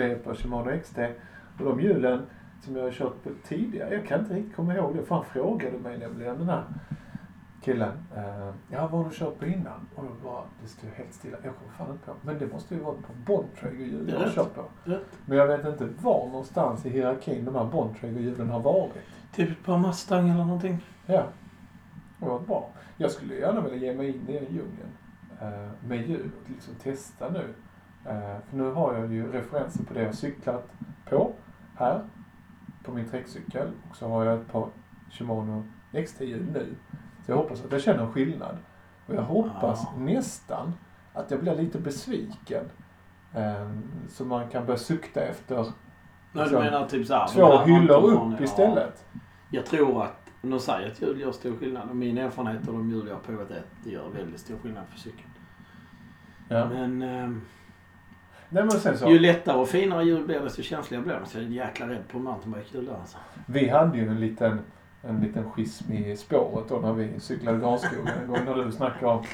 blev på Shimano XT. Och de hjulen som jag har kört på tidigare, jag kan inte riktigt komma ihåg det. För han frågade mig nämligen den här killen. Uh, ja, vad har du kört på innan? Och jag bara, det står helt stilla. Jag kommer fan inte på. Men det måste ju vara på Bontrager-hjul jag har kört på. Rätt. Men jag vet inte var någonstans i hierarkin de här Bontrager-hjulen har varit. Typ på Mustang eller någonting. Ja. Det var bra. Jag skulle gärna vilja ge mig in i den djungeln eh, med hjul och liksom testa nu. Eh, för nu har jag ju referenser på det jag cyklat på här, på min träckcykel. Och så har jag ett par Shimano XT-hjul nu. Så jag hoppas att jag känner en skillnad. Och jag hoppas Ja. nästan att jag blir lite besviken. Eh, så man kan börja sukta efter Nej, du Liksom, menar typ såhär. de två här hyllor upp istället. Jag tror att, de säger att hjul gör stor skillnad. Och min erfarenhet av de hjul jag har provat är att det gör väldigt stor skillnad för cykeln. Ja. Men ehm, Nej, men sen så. ju lättare och finare hjul blir desto känsligare blir de. Så jag är jäkla rädd på mountainbike-hjul där alltså. Vi hade ju en liten, en liten schism i spåret då när vi cyklade Granskogen en gång när du snackade om,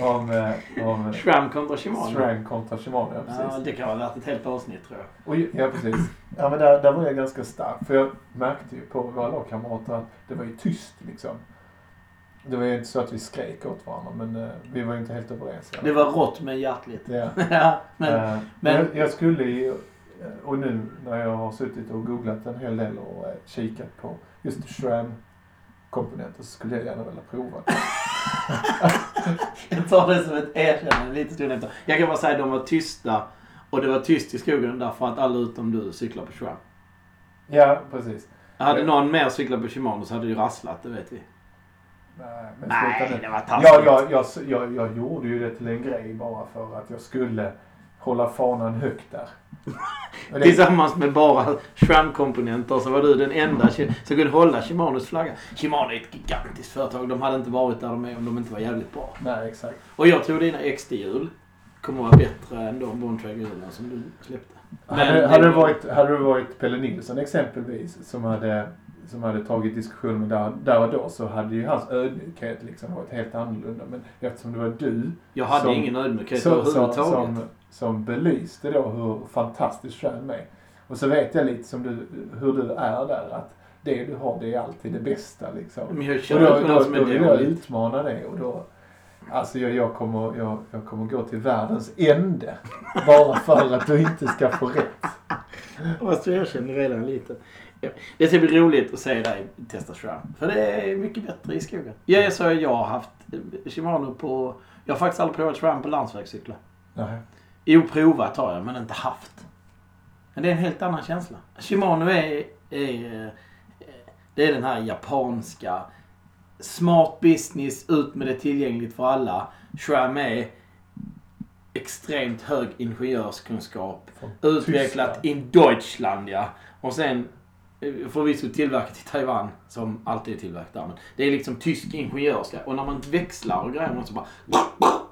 om, eh, om Shram kontra Shimano. Strang kontra Shimano. Ja, Ja, precis. det kan vara värt ett helt avsnitt tror jag. Och, ja, precis. Ja, men där, där var jag ganska stark. För jag märkte ju på våra lagkamrater att det var ju tyst liksom. Det var ju inte så att vi skrek åt varandra men eh, vi var ju inte helt överens. Det var rått men hjärtligt. Ja. ja, men Eh, men- jag, jag skulle ju, eh, och nu när jag har suttit och googlat en hel del och eh, kikat på just SRAM komponenter så skulle jag gärna vilja prova jag tar det som ett erkännande lite stund efter. Jag kan bara säga att de var tysta. Och det var tyst i skogen därför att alla utom du cyklar på Shram. Ja, precis. Hade någon mer cyklat på Shimano så hade det ju rasslat, det vet vi. Nej, men det var taskigt. Ja, jag, jag, jag, jag gjorde ju det till en grej bara för att jag skulle hålla fanan högt där. Det, Tillsammans med bara Shram-komponenter så var du den enda ki- som kunde hålla Shimanos flagga. Shimano är ett gigantiskt företag. De hade inte varit där de är om de inte var jävligt bra. nej, exakt. Och jag tror dina XD-hjul kommer att vara bättre än de Bontrager-hjulen som du släppte. Men hade, hade, det var- varit, hade det varit Pelle Nilsson exempelvis som hade, som hade tagit diskussion med där, där och då så hade ju hans ödmjukhet liksom varit helt annorlunda. Men eftersom det var du Jag hade Som- ingen ödmjukhet som, som, överhuvudtaget. som, som belyste då hur fantastiskt Shram är. Och så vet jag lite som du, hur du är där att det du har det är alltid det bästa liksom. Men jag Och kör då, då, som då vill är jag utmana det och då Alltså jag, jag, kommer, jag, jag kommer gå till världens ände. Bara för att du inte ska få rätt. Fast jag känner redan lite. Ja, Det ska bli roligt att se dig testa Shram. För det är mycket bättre i skogen. Är så jag har haft eh, Shimano på... Jag har faktiskt aldrig provat Shram på landsvägscyklar. Nej. Jo, provat har jag, men inte haft. Men det är en helt annan känsla. Shimano är... är eh, det är den här japanska... Smart business, ut med det tillgängligt för alla. Shram är extremt hög ingenjörskunskap. Från Utvecklat Tyskland. in Deutschland, ja. Och sen Eh, förvisso tillverkat i Taiwan, som alltid är tillverkat där. Men det är liksom tysk ingenjörska. Och när man växlar och grejer så bara...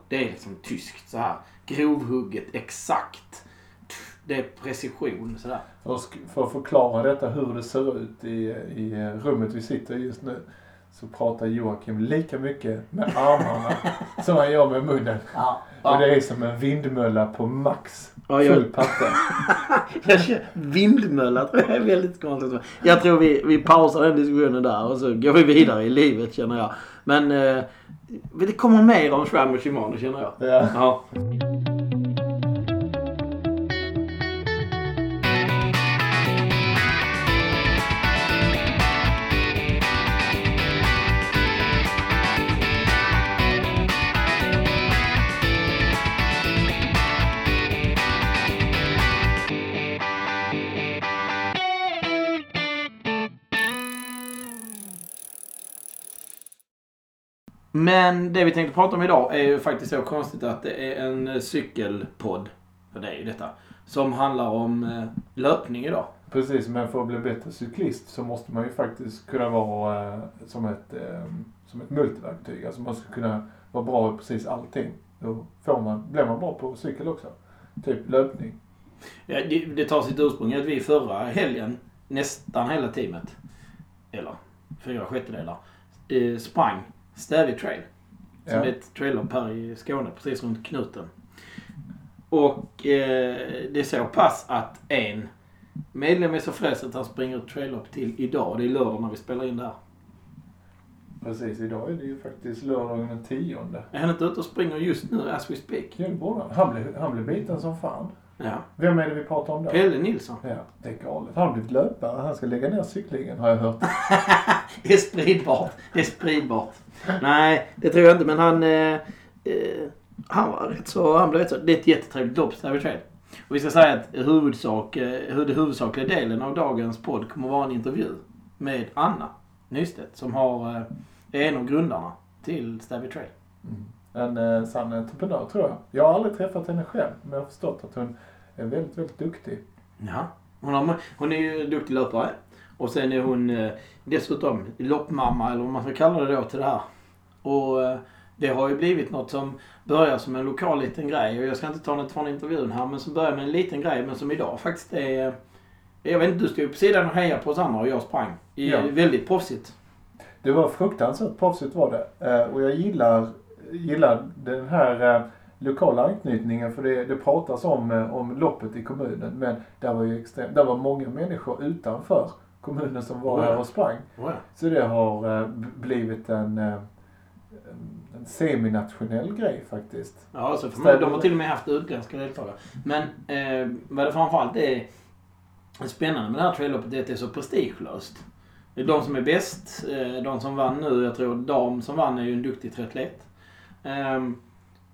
Det är liksom tyskt så här. Grovhugget, exakt. Det är precision sådär. För, att för att förklara detta hur det ser ut i, i rummet vi sitter i just nu så pratar Joakim lika mycket med armarna som han gör med munnen. Ja. Och det är som en vindmölla på max. Ja, jag- Full patte. Vindmölla tror jag är väldigt konstigt. Jag tror vi, vi pausar den diskussionen där och så går vi vidare i livet känner jag. Men eh, det kommer mer om Shram och Shimano känner jag. Ja. Men det vi tänkte prata om idag är ju faktiskt så konstigt att det är en eh, cykelpodd. För det är ju detta. Som handlar om eh, löpning idag. Precis, men för att bli bättre cyklist så måste man ju faktiskt kunna vara eh, som ett, som ett multiverktyg. Alltså man ska kunna vara bra i precis allting. Då får man, blir man bra på cykel också. Typ löpning. Ja, det, det tar sitt ursprung i att vi förra helgen, nästan hela teamet, eller fyra sjättedelar, sprang Stävig trail. Som Ja. är ett traillopp här i Skåne, precis runt knuten. Och eh, det är så pass att en medlem är så fräs att han springer ett trail-up till idag. Det är lördag när vi spelar in det här. Precis, idag är det ju faktiskt lördagen den tionde. Är han inte ute och springer just nu as we speak? Ja, det borde han. Han blev, han blev biten som fan. Ja. Vem är det vi pratar om då? Pelle Nilsson. Ja, det är galet. Han har blivit löpare. Han ska lägga ner cyklingen har jag hört. Det är spridbart. Det är spridbart. Nej, det tror jag inte. Men han... Eh, eh, han var rätt så... Han blev rätt så... Det är ett jättetrevligt lopp, Stavy Trail. Och vi ska säga att huvudsak, eh, hur det huvudsakliga delen av dagens podd kommer att vara en intervju med Anna Nystedt som har, eh, är en av grundarna till Stavy Trail. En eh, sann entreprenör tror jag. Jag har aldrig träffat henne själv, men jag har förstått att hon är väldigt, väldigt duktig. Ja. Hon, har, hon är ju duktig löpare. Och sen är hon eh, dessutom loppmamma, eller vad man ska kalla det då, till det här. Och eh, det har ju blivit något som börjar som en lokal liten grej. Och jag ska inte ta något från intervjun här, men som börjar med en liten grej, men som idag faktiskt är... Jag vet inte, du stod på sidan och hejade på oss andra och jag sprang. I, Ja. Väldigt proffsigt. Det var fruktansvärt proffsigt var det. Och jag gillar, gillar den här eh, lokala anknytningen för det, det pratas om, eh, om loppet i kommunen. Men där var ju extremt, där var många människor utanför kommunen som var här och sprang. Ja. Så det har eh, blivit en, eh, en, seminationell grej faktiskt. Ja, alltså, för de har till och med haft utländska deltagare. Men eh, vad det framförallt är spännande med det här trailloppet är att det är så prestigelöst. De som är bäst, eh, de som vann nu, jag tror dam som vann är ju en duktig triatlet. Ehm,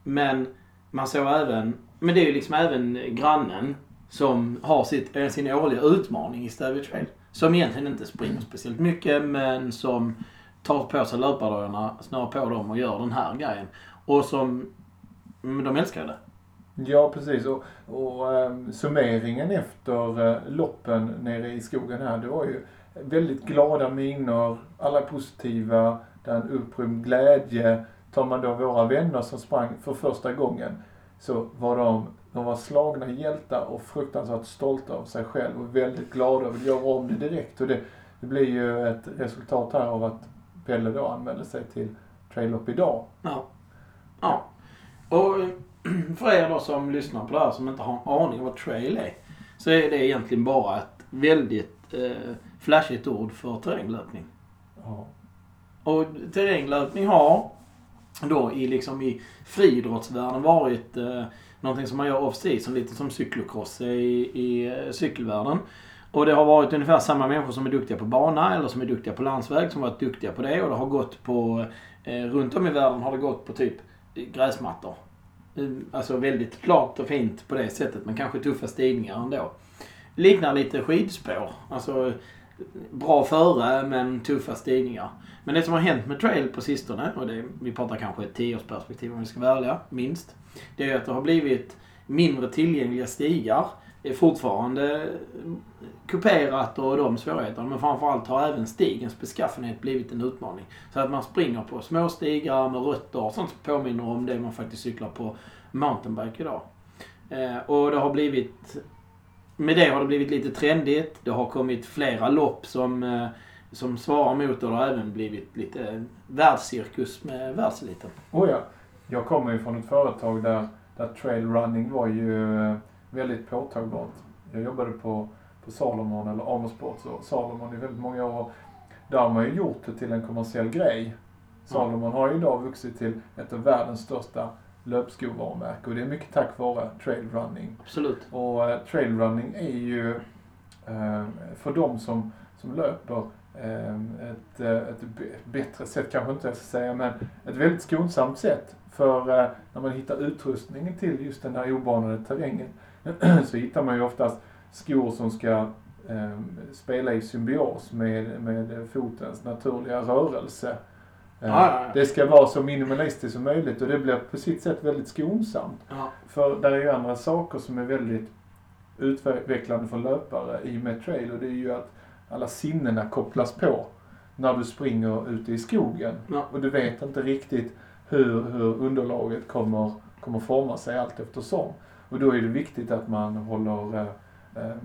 men man såg även, men det är ju liksom även grannen som har sitt, eh, sin årliga utmaning i Stävy Trail. Som egentligen inte springer speciellt mycket men som tar på sig löpardojorna, snör på dem och gör den här grejen. Och som, men de älskar det. Ja, precis. Och, och um, summeringen efter uh, loppen nere i skogen här, det var ju väldigt glada miner, alla positiva, det är en upprymd glädje. Tar man då våra vänner som sprang för första gången, så var de, de var slagna hjältar och fruktansvärt stolta av sig själv och väldigt glada och vill göra om det direkt. Och det, det blir ju ett resultat här av att Pelle då anmälde sig till Trail Up idag. Ja. Ja. Och för er då som lyssnar på det här som inte har en aning om vad trail är. Så är det egentligen bara ett väldigt eh, flashigt ord för terränglöpning. Ja. Och terränglöpning har då i, liksom i friidrottsvärlden varit eh, någonting som man gör off-season, lite som cyklocross i, i eh, cykelvärlden. Och det har varit ungefär samma människor som är duktiga på bana eller som är duktiga på landsväg som varit duktiga på det. Och det har gått på, eh, runt om i världen har det gått på typ gräsmattor. Mm, alltså väldigt klart och fint på det sättet men kanske tuffa stigningar ändå. Liknar lite skidspår. Alltså bra före men tuffa stigningar. Men det som har hänt med trail på sistone, och det, vi pratar kanske ett tioårsperspektiv om vi ska vara ärliga, minst. Det är att det har blivit mindre tillgängliga stigar. Det är fortfarande kuperat och de svårigheterna. Men framförallt har även stigens beskaffenhet blivit en utmaning. Så att man springer på små stigar med rötter och sånt som påminner om det man faktiskt cyklar på mountainbike idag. Eh, och det har blivit... Med det har det blivit lite trendigt. Det har kommit flera lopp som, eh, som svarar mot det. Det har även blivit lite världscirkus med världseliten. Oh ja. Jag kommer ju från ett företag där, där trail running var ju eh, väldigt påtagbart. Jag jobbade på, på Salomon, eller Amo Sports, och Salomon i väldigt många år. Där har man ju gjort det till en kommersiell grej. Salomon har ju idag vuxit till ett av världens största löpskovarumärke och det är mycket tack vare trail running. Absolut. Och eh, trailrunning är ju eh, för de som, som löper eh, ett, ett bättre sätt, kanske inte jag ska säga, men ett väldigt skonsamt sätt. För när man hittar utrustningen till just den här obanade terrängen så hittar man ju oftast skor som ska spela i symbios med, med fotens naturliga rörelse. Eh, Ja. Det ska vara så minimalistiskt som möjligt och det blir på sitt sätt väldigt skonsamt. Ja. För där är ju andra saker som är väldigt utvecklande för löpare i och med trail och det är ju att alla sinnena kopplas på när du springer ute i skogen. Ja. Och du vet inte riktigt hur, hur underlaget kommer, kommer forma sig allt eftersom. Och då är det viktigt att man håller, eh, ehm,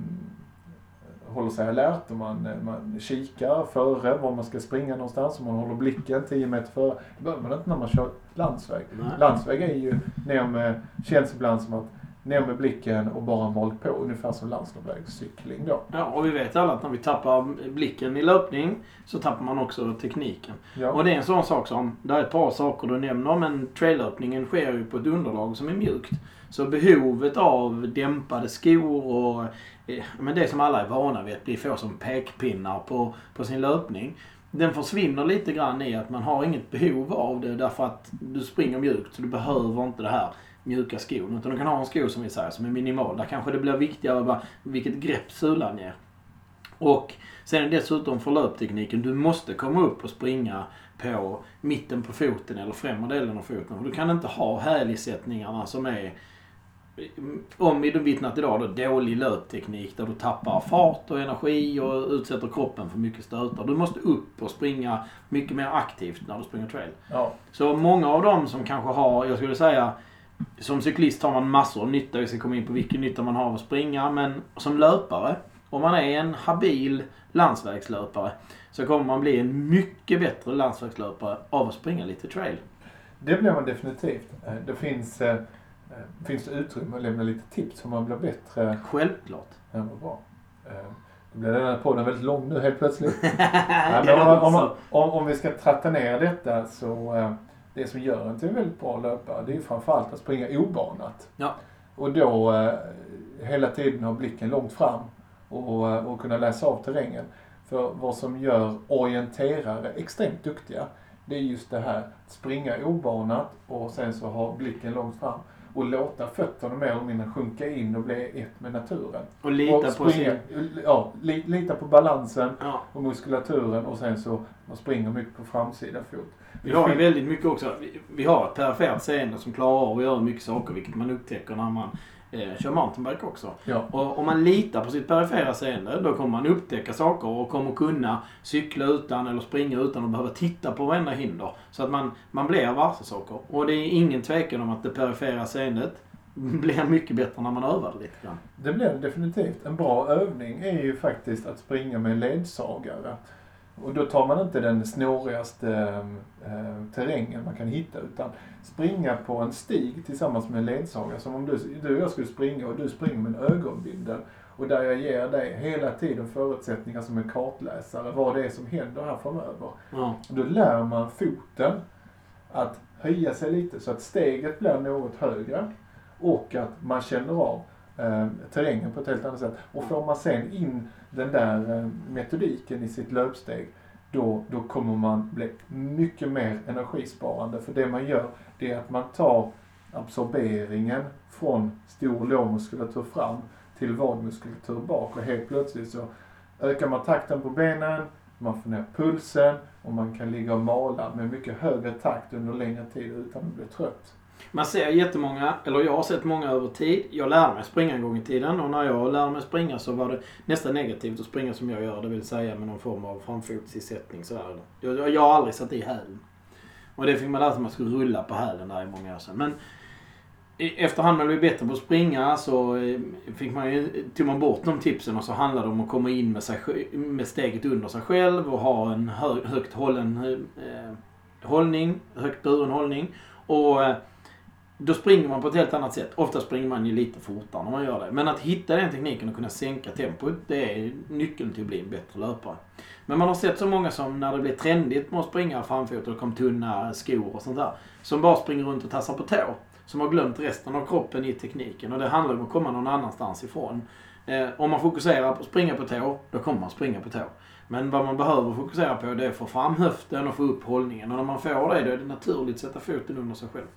håller sig alert och man, eh, man kikar före var man ska springa någonstans och man håller blicken 10 meter före. Det behöver man inte när man kör landsväg. Nej. Landsväg är ju ner med, känns ibland som att ner med blicken och bara malt på. Ungefär som landsvägscykling då. Ja, och vi vet alla att när vi tappar blicken i löpning så tappar man också tekniken. Ja. Och det är en sån sak som, det är ett par saker du nämner, men traillöpningen sker ju på ett underlag som är mjukt. Så behovet av dämpade skor och Eh, men det som alla är vana vid att bli få som pekpinnar på, på sin löpning. Den försvinner lite grann i att man har inget behov av det därför att du springer mjukt så du behöver inte det här mjuka skon. Utan du kan ha en sko som vi säger som är minimal. Där kanske det blir viktigare bara vilket grepp sulan ger. Och sen är det dessutom för löptekniken. Du måste komma upp och springa på mitten på foten eller främre delen av foten. För du kan inte ha hälisättningarna som är omvittnat idag då, dålig löpteknik där du tappar fart och energi och utsätter kroppen för mycket stötar. Du måste upp och springa mycket mer aktivt när du springer trail. Ja. Så många av dem som kanske har, jag skulle säga, som cyklist har man massor av nytta. Vi ska komma in på vilken nytta man har av att springa. Men som löpare, om man är en habil landsvägslöpare, så kommer man bli en mycket bättre landsvägslöpare av att springa lite trail. Det blir man definitivt. Eh, Det finns, eh, finns det utrymme att lämna lite tips hur man blir bättre. Självklart. Ja, vad bra. Eh, Då blir den här podden väldigt lång nu helt plötsligt. Ja, om, om, om, om vi ska tratta ner detta så eh, det som gör en till en väldigt bra löpare det är ju framförallt att springa obanat. Ja. Och då eh, hela tiden ha blicken långt fram och, eh, och kunna läsa av terrängen. För vad som gör orienterare extremt duktiga det är just det här springa obanat och sen så ha blicken långt fram och låta fötterna mer eller mindre sjunka in och bli ett med naturen. Och lita och på springa, sin... ja, li, lita på balansen Ja. och muskulaturen och sen så man springer mycket på framsida fot. Vi har ju väldigt mycket också. Vi, vi har ett perifert seende som klarar av att göra mycket saker, vilket man upptäcker när man eh, kör mountainbike också. Ja, Och om man litar på sitt perifera seende, då kommer man upptäcka saker och kommer kunna cykla utan eller springa utan att behöva titta på varenda hinder. Så att man, man blir varse saker. Och det är ingen tvekan om att det perifera seendet blir mycket bättre när man övar lite grann. det blir det definitivt. En bra övning är ju faktiskt att springa med ledsagare. Och då tar man inte den snårigaste eh, terrängen man kan hitta utan springa på en stig tillsammans med en ledsagare. Som om du, du och jag skulle springa och du springer med en ögonbindel. Och där jag ger dig hela tiden förutsättningar som en kartläsare, vad det är som händer här framöver. Och då lär man foten att höja sig lite så att steget blir något högre och att man känner av eh, terrängen på ett helt annat sätt. Och får man sen in den där eh, metodiken i sitt löpsteg då, då kommer man bli mycket mer energisparande. För det man gör det är att man tar absorberingen från stor lårmuskulatur fram till vadmuskulatur bak och helt plötsligt så ökar man takten på benen, man får ner pulsen och man kan ligga och mala med mycket högre takt under längre tid utan att bli trött. Man ser jättemånga, eller jag har sett många över tid. Jag lärde mig springa en gång i tiden och när jag lärde mig springa så var det nästan negativt att springa som jag gör. Det vill säga med någon form av framfotsisättning sådär. Jag, jag, jag har aldrig satt i hälen. Och det fick man lära sig att man skulle rulla på hälen där i många år sedan. Men efterhand när man blev bättre på att springa så eh, fick man ju, tog man bort de tipsen och så handlade det om att komma in med, sig, med steget under sig själv och ha en hög, högt hållen eh, hållning, högt buren hållning. Och eh, då springer man på ett helt annat sätt. Ofta springer man ju lite fortare när man gör det. Men att hitta den tekniken och kunna sänka tempot, det är nyckeln till att bli en bättre löpare. Men man har sett så många som när det blir trendigt med att springa framfot och det kom tunna skor och sånt där. Som bara springer runt och tassar på tå. Som har glömt resten av kroppen i tekniken. Och det handlar om att komma någon annanstans ifrån. Eh, om man fokuserar på att springa på tå, då kommer man springa på tå. Men vad man behöver fokusera på det är att få fram höften och få upp hållningen. Och när man får det, då är det naturligt att sätta foten under sig själv.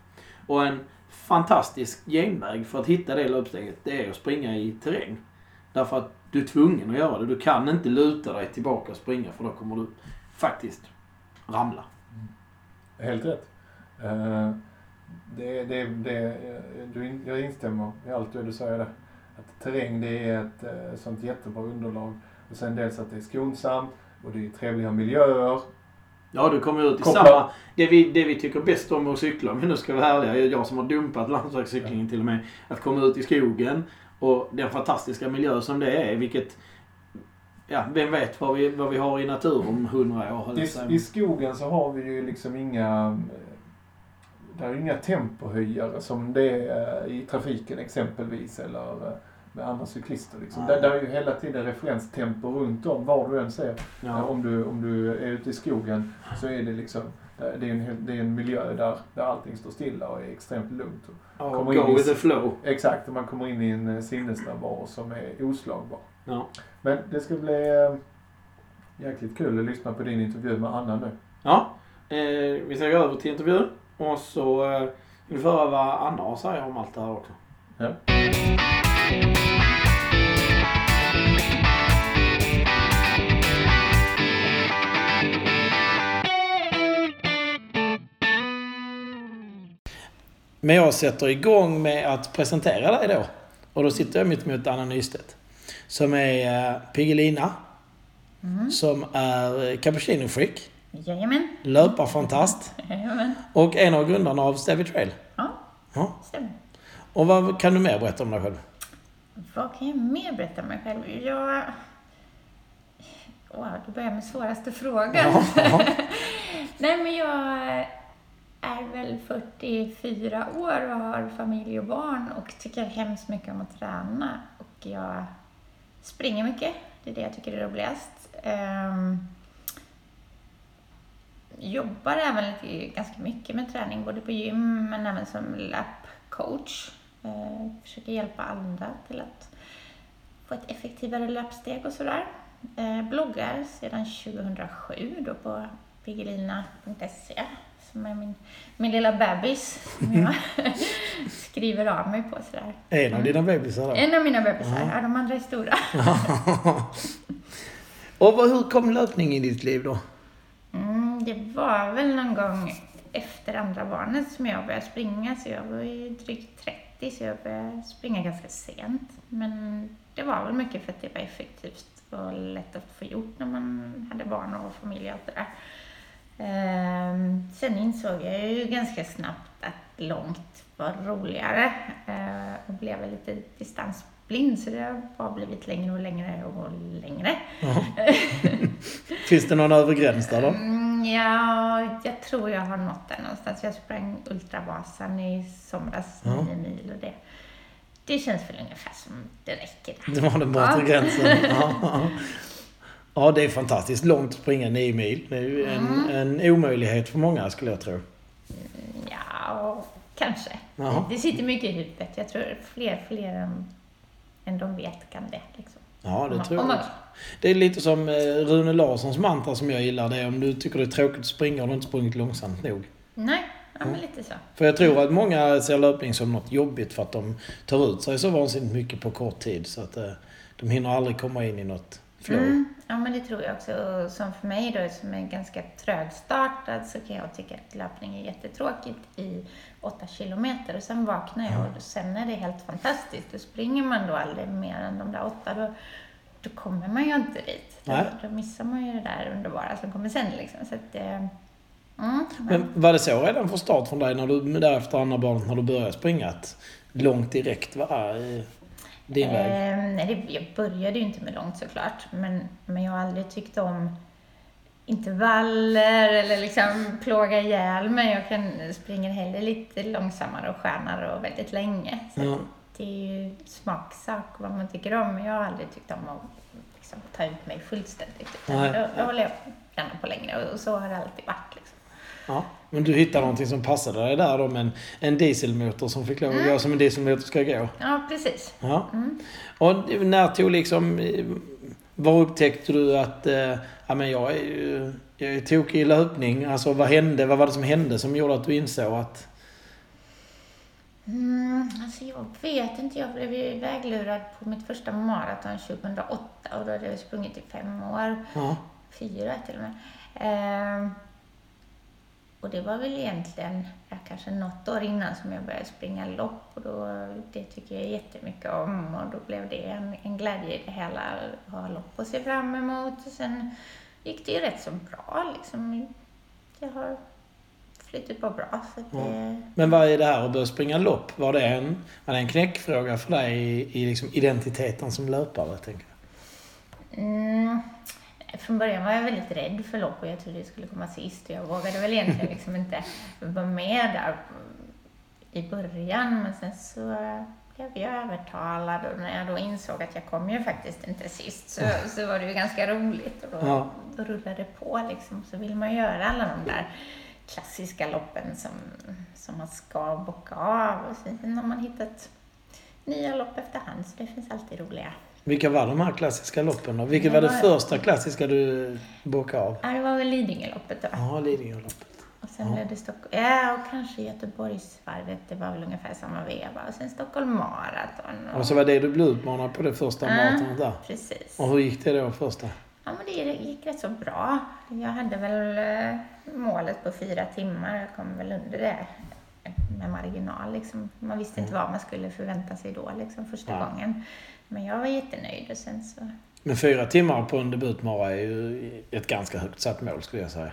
Och en fantastisk genväg för att hitta det löpsteget, det är att springa i terräng. Därför att du är tvungen att göra det. Du kan inte luta dig tillbaka och springa för då kommer du faktiskt ramla. Mm. Helt rätt. Uh, det, det, det, du, jag instämmer i allt det du säger där. Att terräng det är ett eh, sånt jättebra underlag. Och sen dels att det är skonsamt och det är trevliga miljöer. Ja, du kommer ut i Koppla- samma... Det vi, det vi tycker bäst om att cykla, vi nu ska vara ärliga, jag som har dumpat landsvägscyklingen till och med, att komma ut i skogen och den fantastiska miljö som det är, vilket... Ja, vem vet vad vi, vad vi har i natur om hundra år, I. I skogen så har vi ju liksom inga... det är inga tempohöjare som det är i trafiken exempelvis eller med andra cyklister. Liksom. Nej. Där, där är ju hela tiden referenstempo runt om var du än ser. Ja. Om, du, om du är ute i skogen så är det liksom det är en, det är en miljö där, där allting står stilla och är extremt lugnt. Ja, kommer in go i- with the flow. Exakt, och man kommer in i en eh, sinnesnärvaro som är oslagbar. Ja. Men det ska bli eh, jäkligt kul att lyssna på din intervju med Anna nu. Ja, eh, vi ska gå över till intervjun. Och så eh, vill vi höra vad Anna har att säga om allt det här också. Ja. Men jag sätter igång med att presentera dig då. Och då sitter jag mitt emot Anna Nystedt. Som är eh, Piggelina. Mm. Som är eh, cappuccino-freak. Jajamän. Löparfantast. Jajamän. Och en av grundarna av Stavy Trail. Ja, Ja. stämmer. Och vad kan du mer berätta om dig själv? Vad kan jag mer berätta om mig själv? Jag... Wow, du börjar med svåraste frågan. Ja, ja. Nej, men jag är väl 44 år och har familj och barn och tycker hemskt mycket om att träna. Och jag springer mycket. Det är det jag tycker är roligast. Um, jobbar även lite, ganska mycket med träning, både på gym men även som löpcoach. Uh, ehm, försöker hjälpa andra till att få ett effektivare löpsteg och sådär. Uh, bloggar sedan 2007 då på piggelina.se som är min, min lilla bebis som jag skriver av mig på sådär. En av dina bebisar då? En av mina bebisar, ja, de andra är stora. Och hur kom löpning i ditt liv då? Mm, det var väl någon gång efter andra barnet som jag började springa, så jag var ju drygt 30, så jag började springa ganska sent. Men det var väl mycket för att det var effektivt och lätt att få gjort när man hade barn och familj och allt det där. Ehm, sen insåg jag ju ganska snabbt att långt var roligare eh, och blev lite distansblind, så det har bara blivit längre och längre och längre. Finns det någon övre gräns där då? Mm, ja, jag tror jag har nått där någonstans. Jag sprang Ultravasan i somras, Ja. nio mil och det, det känns väl ungefär som det räcker. där. Det var den bortre gränsen. Ja. Ja, det är fantastiskt långt att springa nio mil. Det är ju en, en omöjlighet för många skulle jag tro. Ja, kanske. Jaha. Det sitter mycket i huvudet. Jag tror fler, fler än, än de vet kan det. Liksom. Ja, det man- tror jag man-. Det är lite som eh, Rune Larssons mantra som jag gillar. Det är om du tycker det är tråkigt att springa har du inte sprungit långsamt nog. Nej, ja, men lite så. För jag tror att många ser löpning som något jobbigt för att de tar ut sig så vansinnigt mycket på kort tid. Så att eh, de hinner aldrig komma in i något flow. Mm, ja, men det tror jag också. Och Som för mig då, som är ganska trögstartad, så kan jag tycka att löpning är jättetråkigt i åtta kilometer. Och sen vaknar jag och sen är det helt fantastiskt. Då springer man då aldrig mer än de där åtta. Då, då kommer man ju inte dit. Då, då missar man ju det där underbara som kommer sen. Liksom. Så att, eh, mm, men, Men var det så redan från start från dig när du därefter andra barnet när du började springa? Att långt direkt var din väg? Eh, nej, det, jag började ju inte med långt såklart, men, men jag har aldrig tyckt om intervaller eller liksom plåga ihjäl mig. Jag kan springa hellre lite långsammare och skönare och väldigt länge. Så att det är ju smaksak vad man tycker om, men jag har aldrig tyckt om att liksom, ta ut mig fullständigt. Utan då, då håller jag gärna på längre och, och så har det alltid varit. Liksom. Ja. Men du hittade någonting som passade dig där då med en, en dieselmotor som fick lov att gå som en dieselmotor ska gå? Ja, precis. Ja. Mm. Och när tog liksom... eh, Var upptäckte du att eh, ja, men jag är ju jag är tokig i löpning? Alltså vad hände? Vad var det som hände som gjorde att du insåg att... Mm, alltså jag vet inte. Jag blev ju väglurad på mitt första maraton 2008 och då hade jag sprungit i fem år. Ja, Fyra till och med. Ehm, och det var väl egentligen kanske något år innan som jag började springa lopp och då, det tycker jag jättemycket om och då blev det en, en glädje i det hela att ha lopp att se fram emot. Och sen gick det ju rätt så bra liksom. Det har flyttat på bra. Så att Ja. det, Men vad är det här att börja springa lopp? Var det en, var det en knäckfråga för dig i, i liksom identiteten som löpare? Tänker jag? Mm, från början var jag väldigt rädd för lopp och jag trodde jag skulle komma sist. Och jag vågade väl egentligen liksom inte vara med där i början. Men sen så blev jag övertalad och när jag då insåg att jag kom ju faktiskt inte sist så, så var det ju ganska roligt. Och då, Ja. då rullade det på liksom. Så vill man göra alla de där klassiska loppen som, som man ska bocka av. Och sen har man hittat nya lopp efterhand så det finns alltid roliga. Vilka var de här klassiska loppen då? Vilket Det var det var- första klassiska du bokade av? Ja, det var väl Lidingöloppet då. Ja, Lidingöloppet. Och sen Ja. blev det Stockholm, ja och kanske Göteborgsvarvet, det var väl ungefär samma veva. Och sen Stockholm Marathon. Och så var det du blev utmanad på det första Ja. maratonet där. Precis. Och hur gick det då första? Ja men det gick rätt så bra. Jag hade väl eh, målet på fyra timmar, jag kom väl under det med marginal liksom. Man visste inte vad man skulle förvänta sig då liksom första Ja. gången. Men jag var jättenöjd och sen så Men fyra timmar på en debutmara är ju ett ganska högt satt mål skulle jag säga.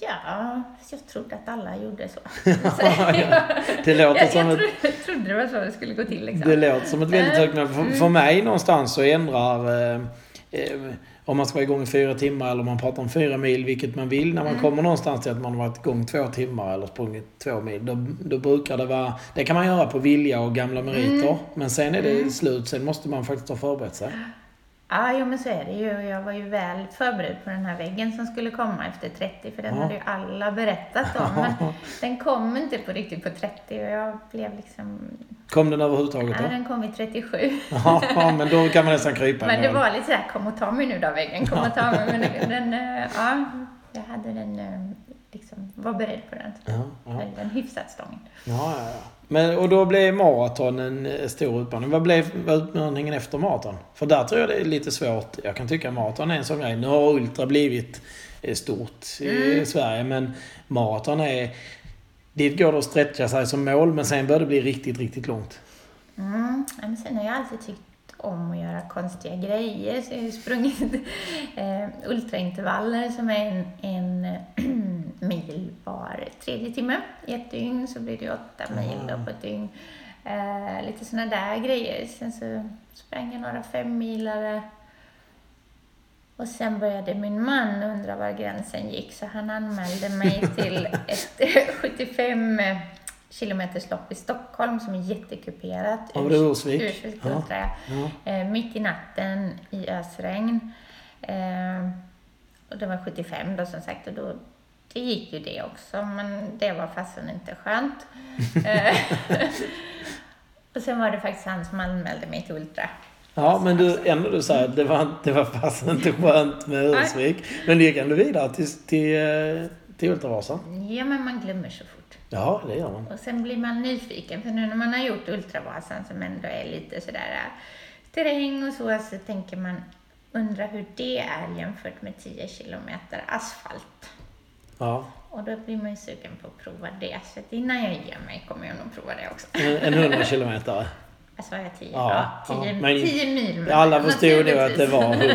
Ja, jag trodde att alla gjorde så. ja. Det låter jag som jag ett, trodde, trodde det var så det skulle gå till liksom. det låter som ett väldigt högt mål. För, Mm. för mig någonstans så ändrar eh, eh, om man ska vara igång i fyra timmar eller om man pratar om fyra mil, vilket man vill. När man Mm. kommer någonstans till att man har varit igång två timmar eller sprungit två mil. Då, då brukar det vara... Det kan man göra på vilja och gamla meriter. Mm. Men sen är det Mm. slut. Sen måste man faktiskt ha förberett sig. Ja, jo men så är det ju. Jag var ju väl förberedd på den här väggen som skulle komma efter 30, för den Ja. hade ju alla berättat om. Men den kom inte på riktigt på 30 och jag blev liksom... Kom den överhuvudtaget Ja, då? den kom i 37. Ja, men då kan man nästan krypa Men det var lite såhär, kom och ta mig nu då väggen, kom och ta mig. Men den, den eh, ja, jag hade den, eh, liksom, var beredd på den. Ja, ja. Höll den hyfsat stången. Ja, ja, ja. Men, och då blev maraton en eh, stor utmaning. Vad blev utmaningen efter maraton? För där tror jag det är lite svårt. Jag kan tycka maraton är en sån grej. Nu har ultra blivit eh, stort i Mm. Sverige, men maraton är... Dit går det att stretcha sig som mål, men sen börjar det bli riktigt, riktigt långt. Mm. ja, Men sen har jag alltid tyckt om att göra konstiga grejer. Så jag har ju sprungit eh, ultraintervaller som är en, en mil var tredje timme. I ett dygn så blir det åtta mil då på ett dygn. Eh, lite sådana där grejer. Sen så sprang jag några femmilare. Och sen började min man undra var gränsen gick så han anmälde mig till ett 75 kilometers lopp i Stockholm som är jättekuperat. Det är Ursvik. Ja. Ja. Eh, mitt i natten i ösregn. Eh, och det var 75 då som sagt och då, det gick ju det också men det var fasen inte skönt. Eh, och sen var det faktiskt han som anmälde mig till Ultra. Ja, men du, ändå du säger att det var, det var fasen inte skönt med Ursvik. Men du gick ändå vidare till, till, eh, till Ultravasan. Ja men man glömmer så fort. Ja, det gör man. Och sen blir man nyfiken för nu när man har gjort Ultravasan som ändå är lite sådär äh, terräng och så, så tänker man undra hur det är jämfört med 10 kilometer asfalt. Ja. Och då blir man ju sugen på att prova det. Så att innan jag ger mig kommer jag nog prova det också. En, en 100 kilometer. Alltså var jag 10? Ja, Ja, 10, ja. 10 mil. Alla förstod nog att det var 100.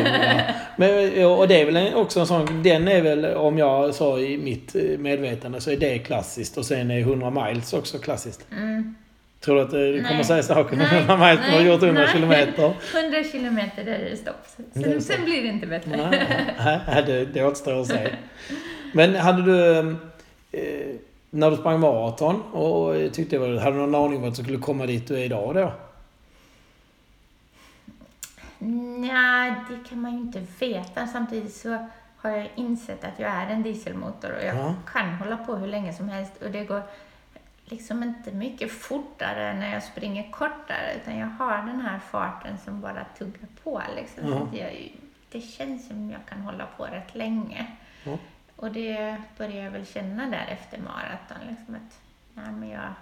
Men, och det är väl också en sån, den är väl, om jag sa i mitt eh, medvetande, så är det klassiskt. Och sen är 100 miles också klassiskt. Mm. Tror du att det du kommer säga saker om Nej, 100 miles när du har gjort 100 nej. kilometer? 100 kilometer där är det stopp. Sen, sen blir det inte bättre. Nej, nej, det, det återstår att se. Men hade du... Eh, när du sprang maraton och tyckte det var, hade du någon aning om att du skulle komma dit du är idag då? Nej, det kan man ju inte veta. Samtidigt så har jag insett att jag är en dieselmotor och jag Ja. kan hålla på hur länge som helst och det går liksom inte mycket fortare när jag springer kortare utan jag har den här farten som bara tuggar på liksom. Ja. Jag, det känns som jag kan hålla på rätt länge. Ja. Och det börjar jag väl känna där efter maraton liksom att nej, men jag,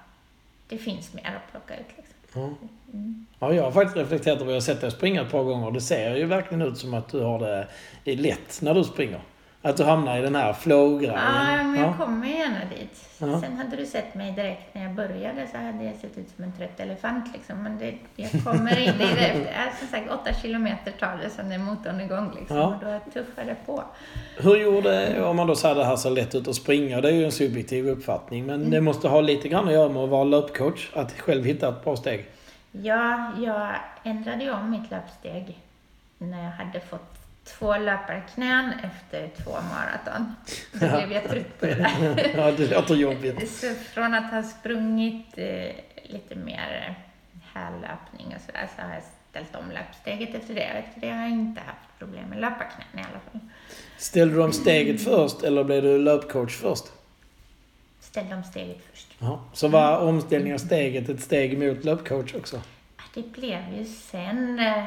det finns mer att plocka ut liksom. Ja. Mm. Ja, jag har faktiskt reflekterat över, jag har sett dig springa ett par gånger. Det ser ju verkligen ut som att du har det, det är lätt när du springer. Att du hamnar i den här flow-grejen. Ja, men jag Ja. kommer gärna dit. Ja. Sen hade du sett mig direkt när jag började så hade jag sett ut som en trött elefant liksom. Men det, jag kommer in i det. Ja, som sagt, åtta kilometer tar det sen är motorn igång liksom. Ja. Och då tuffar det på. Hur gjorde, om man då säger det här så lätt ut att springa, det är ju en subjektiv uppfattning. Men det måste ha lite grann att göra med att vara löpcoach. Att själv hitta ett bra steg. Ja, jag ändrade ju om mitt löpsteg när jag hade fått två löparknän efter två maraton. Då blev jag trött på det där. ja, det låter jobbigt. Så från att ha sprungit eh, lite mer härlöpning och sådär så har jag ställt om löpsteget efter det. Efter det har jag inte haft problem med löparknän i alla fall. Ställde du om steget först eller blev du löpcoach först? Ställde om steget först. Ja. Så var omställningen av steget ett steg mot löpcoach också? Det blev ju sen eh,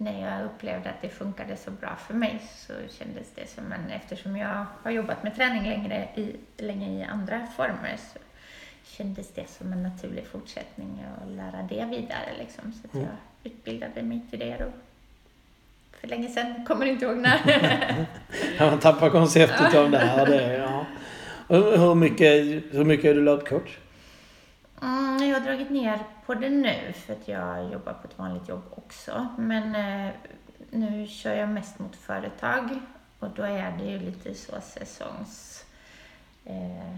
när jag upplevde att det funkade så bra för mig så kändes det som en, eftersom jag har jobbat med träning längre i, länge i andra former så kändes det som en naturlig fortsättning att lära det vidare liksom. Så att Mm. jag utbildade mig till det då. För länge sedan, kommer inte ihåg när. Ja, man tappar konceptet av det här. Det, ja. Hur mycket, hur mycket är du löpcoach? Mm, jag har dragit ner på det nu för att jag jobbar på ett vanligt jobb också. Men eh, nu kör jag mest mot företag och då är det ju lite så säsongs eh,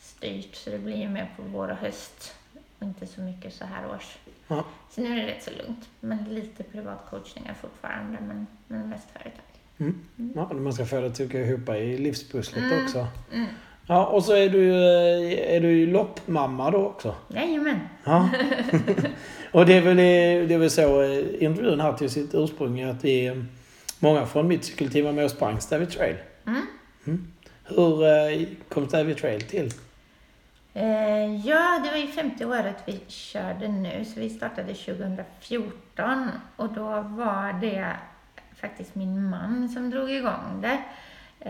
styrt så det blir ju mer på vår och höst och inte så mycket så här års. Ja. Så nu är det rätt så lugnt. Men lite privatcoachningar fortfarande men, men mest företag. Ja, man ska att tycka ihop i livspusslet Mm. också. Mm. Ja, och så är du ju är du ju loppmamma då också. Jajamän. Ja. och det är väl, det är väl så eh, intervjun här till sitt ursprung att vi, eh, många från mitt cykelteam var med och sprang Stavy Trail. Mm. Hur eh, kom Stavy Trail till? Eh, ja, det var ju femte året vi körde nu, så vi startade 2014 och då var det faktiskt min man som drog igång det.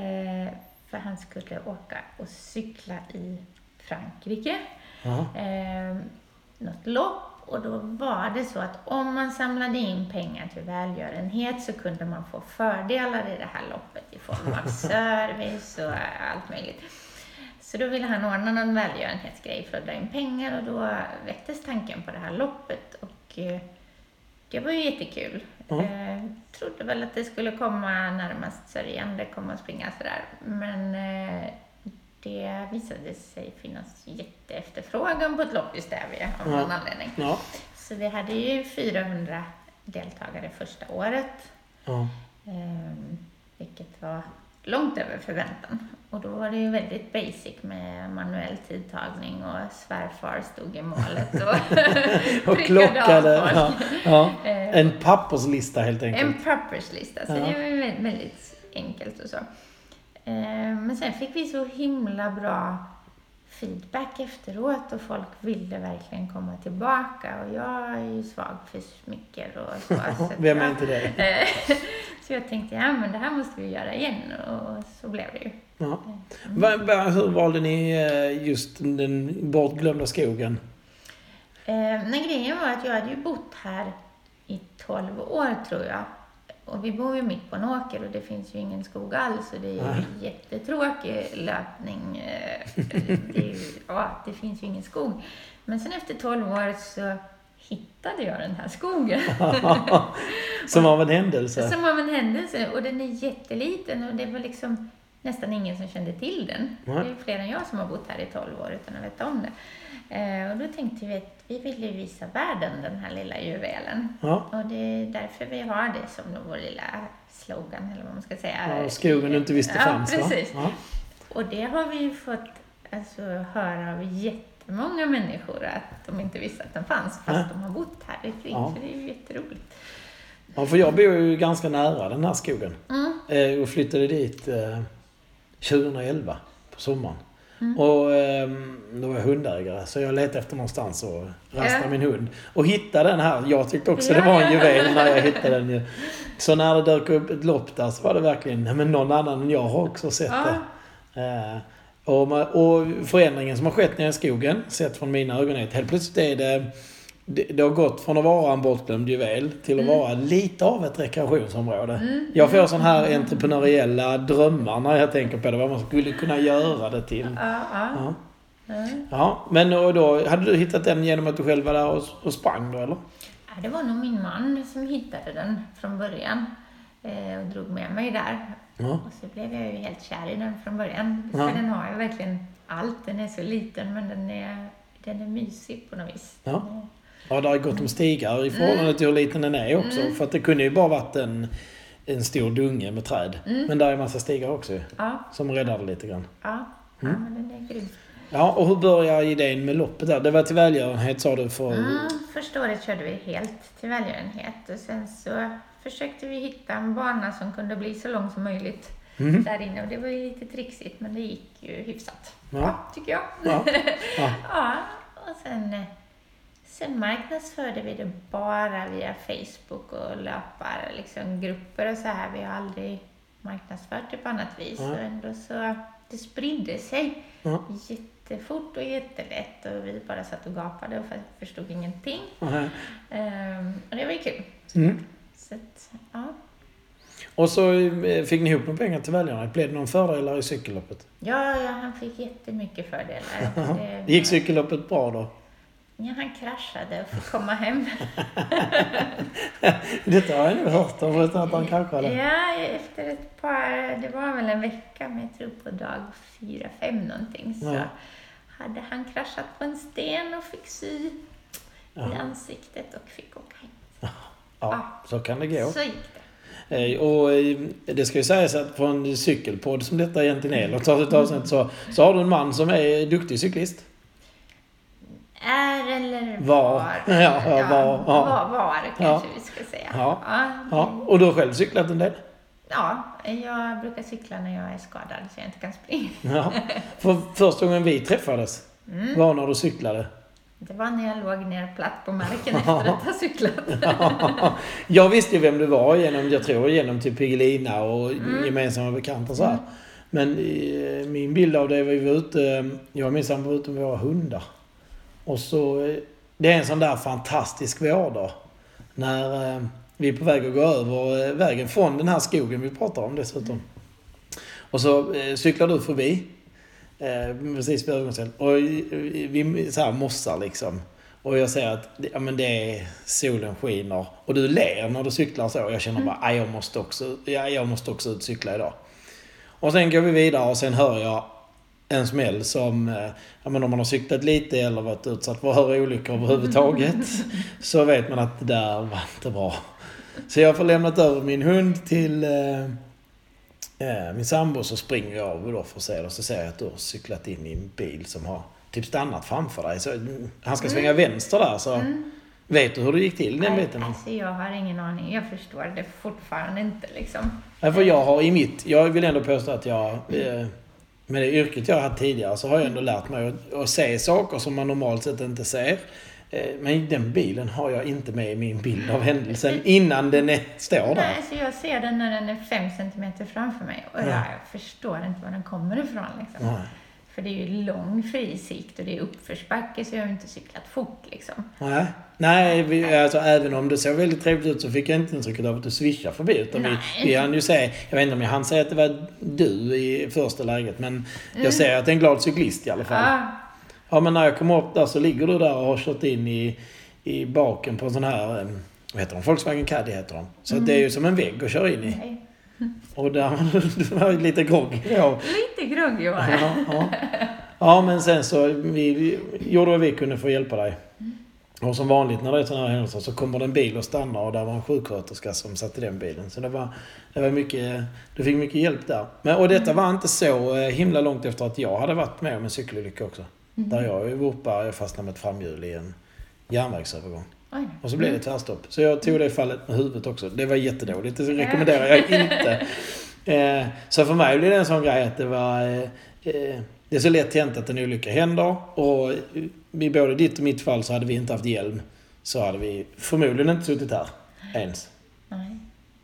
Eh, för han skulle åka och cykla i Frankrike, Ja. eh, något lopp och då var det så att om man samlade in pengar till välgörenhet så kunde man få fördelar i det här loppet i form av service och allt möjligt. Så då ville han ordna någon välgörenhetsgrej för att dra in pengar och då väcktes tanken på det här loppet och eh, det var ju jättekul. Ja. Eh, trodde väl att det skulle komma närmast sörjande, komma och springa sådär. Men eh, det visade sig finnas jätteefterfrågan på ett lopp i Stävje av Ja. någon anledning. Ja. Så vi hade ju 400 deltagare första året. ja. Ehm, vilket var långt över förväntan. Och då var det ju väldigt basic med manuell tidtagning och svärfar stod i målet och, Och prickade klockade. av Ja. folk. Ja. Ehm, En papperslista helt enkelt. en papperslista, så Ja. det var väldigt, enkelt och så. Ehm, Men sen fick vi så himla bra feedback efteråt och folk ville verkligen komma tillbaka och jag är ju svag för smycker och så. Vem är inte det? Eh, Så jag tänkte, ja men det här måste vi göra igen och så blev det ju. Ja. Va, hur valde ni eh, just den bortglömda skogen? Eh, men grejen var att jag hade ju bott här i 12 år tror jag. Och vi bor ju mitt på en åker och det finns ju ingen skog alls och det är ju Nej. jättetråkig löpning. Eh, det, ju, ja, det finns ju ingen skog. Men sen efter 12 år så hittade jag den här skogen. Som av en händelse? Som av en händelse. Och den är jätteliten och det var liksom nästan ingen som kände till den. Nej. Det är fler än jag som har bott här i 12 år utan att veta om det. Eh, och då tänkte vi att vi ville visa världen den här lilla juvelen. Ja. Och det är därför vi har det som vår lilla slogan, eller vad man ska säga. ja skogen du inte visste ja, fanns va? precis. Ja. Och det har vi ju fått alltså, höra av jättemånga människor att de inte visste att den fanns fast Ja. de har bott här i kring. Ja. Så det är ju jätteroligt. ja, för jag bor ju ganska nära den här skogen. Mm. Eh, och flyttade dit eh, 2011 på sommaren. Mm. Och eh, då var jag hundägare så jag letade efter någonstans att rasta Ja. min hund. Och hittade den här. Jag tyckte också Ja, det var en juvel när jag hittade den. Så när det dök upp ett lopp där så var det verkligen, nej men någon annan än jag har också sett Ja. det. Eh, och, och förändringen som har skett nere i skogen, sett från mina ögon, är att helt plötsligt är det det, det har gått från att vara en bortglömd juvel till att Mm. vara lite av ett rekreationsområde. Jag får sådana här entreprenöriella drömmar när jag tänker på det, vad man skulle kunna göra det till. Ja, ja. Ja. men och då, hade du hittat den genom att du själv var där och, och sprang då eller? Ja, det var nog min man som hittade den från början eh, och drog med mig där. Ja. Och så blev jag ju helt kär i den från början. Ja. För den har ju verkligen allt. Den är så liten men den är, den är mysig på något vis. Ja. Är- Ja, det har gått om stigar i förhållande till hur liten den är också. Mm. För att det kunde ju bara varit en en stor dunge med träd. Mm. Men där är en massa stigar också Ja, som räddar det lite grann. ja. ja Mm. men den är grym. Ja, och hur börjar idén med loppet där? Det var till välgörenhet sa du för... Mm, första året körde vi helt till välgörenhet och sen så försökte vi hitta en bana som kunde bli så lång som möjligt Mhm. där inne och det var ju lite trixigt men det gick ju hyfsat. Ja. tycker jag. Ja. Ja. Ja, och sen, eh, sen marknadsförde vi det bara via Facebook och löpare, liksom grupper och så här. Vi har aldrig marknadsfört det på annat vis. Ja. Och ändå så, det spridde sig Ja. jättefort och jättelätt och vi bara satt och gapade och förstod ingenting. Aha. Ehm, och det var ju kul. Mm. Så att, ja. Och så eh, fick ni ihop några pengar till välgörenhet. Blev det någon fördelar i cykelloppet? Ja, ja, han fick jättemycket fördelar. Det- Gick cykelloppet bra då? Ja, han kraschade och fick komma hem. Detta har jag nog hört om att han kraschade. Ja, efter ett par, det var väl en vecka, men jag tror på dag fyra, fem någonting, så Ja. hade han kraschat på en sten och fick sy i Jaha. ansiktet och fick åka hem. Ja, så kan det gå. Så gick det. Eh, Och eh, det ska ju sägas att på en cykelpodd som detta egentligen är, ett avsnitt, så, så har du en man som är duktig cyklist. Är eller Var. var. Ja, ja, var, ja. var, var kanske vi ska säga. Ja. Ja, Ja, och du har själv cyklat en del? ja, jag brukar cykla när jag är skadad så jag inte kan springa. Ja. För första gången vi träffades Mm. var när du cyklade. Det var när jag låg ner platt på marken efter att ha cyklat. jag visste ju vem du var genom, jag tror genom typ Piggelina och gemensamma bekanta så här. Men eh, min bild av det var var ute, jag och min sambo var ute med våra hundar. Och så, eh, det är en sån där fantastisk vårdag. När eh, vi är på väg att gå över eh, vägen från den här skogen vi pratar om dessutom. Och så cyklar du förbi. Precis vid övergångsstället. Och vi så här mossar liksom. Och jag ser att ja, men det är, solen skiner. Och du ler när du cyklar så. Jag känner bara, "Aj, jag måste också, ja, jag måste också ut och cykla idag. Och sen går vi vidare och sen hör jag en smäll som, eh, ja men om man har cyklat lite eller varit utsatt för olyckor överhuvudtaget. så vet man att det där var inte bra. Så jag får lämnat över min hund till eh, eh, min sambo så springer jag över då för att se det. Så ser jag att du har cyklat in i en bil som har typ stannat framför dig. Så mm, han ska svänga vänster där så vet du hur det gick till den Nej, biten? Alltså jag har ingen aning. Jag förstår det fortfarande inte liksom. Ja, för jag har i mitt, jag vill ändå påstå att jag, eh, med det yrket jag har haft tidigare så har jag ändå lärt mig att, att se saker som man normalt sett inte ser. Eh, Men den bilen har jag inte med i min bild av händelsen innan den är, står Nej, där. alltså jag ser den när den är fem centimeter framför mig och Ja. jag, jag förstår inte var den kommer ifrån liksom. Nej. För det är ju lång fri sikt och det är uppförsbacke så jag har inte cyklat fort liksom. Nej, Nej vi, alltså, även om det såg väldigt trevligt ut så fick jag inte intrycket av att du swishade förbi. Utan vi, Nej. vi hann ju se, jag vet inte om jag hann säga att det var du i första läget men Mm. jag ser att det är en glad cyklist i alla fall. Ja, Ja men när jag kommer upp där så ligger du där och har kört in i, i baken på en sån här, eh, vad heter de? Volkswagen Caddy heter de. Så att det är ju som en vägg att köra in i. nej. Och där var lite groggy då. Lite groggy var jag. Ja, ja. ja men sen så vi, vi gjorde vad vi kunde för att hjälpa dig. Och som vanligt när det är sådana här händelser så kommer det en bil och stannar och där var en sjuksköterska som satt i den bilen. Så det var, det var mycket, du fick mycket hjälp där. Men, och detta var inte så eh, himla långt efter att jag hade varit med om en cykelolycka också. Där jag vurpade, jag fastnade med ett framhjul i en järnvägsövergång. Oj. Och så blev det tvärstopp. Så jag tog det fallet med huvudet också. Det var jättedåligt. Det rekommenderar jag inte. Eh, så för mig blev det en sån grej att det var... Eh, eh, det är så lätt hänt att en olycka händer. Och i både ditt och mitt fall så hade vi inte haft hjälm. Så hade vi förmodligen inte suttit här ens. Nej.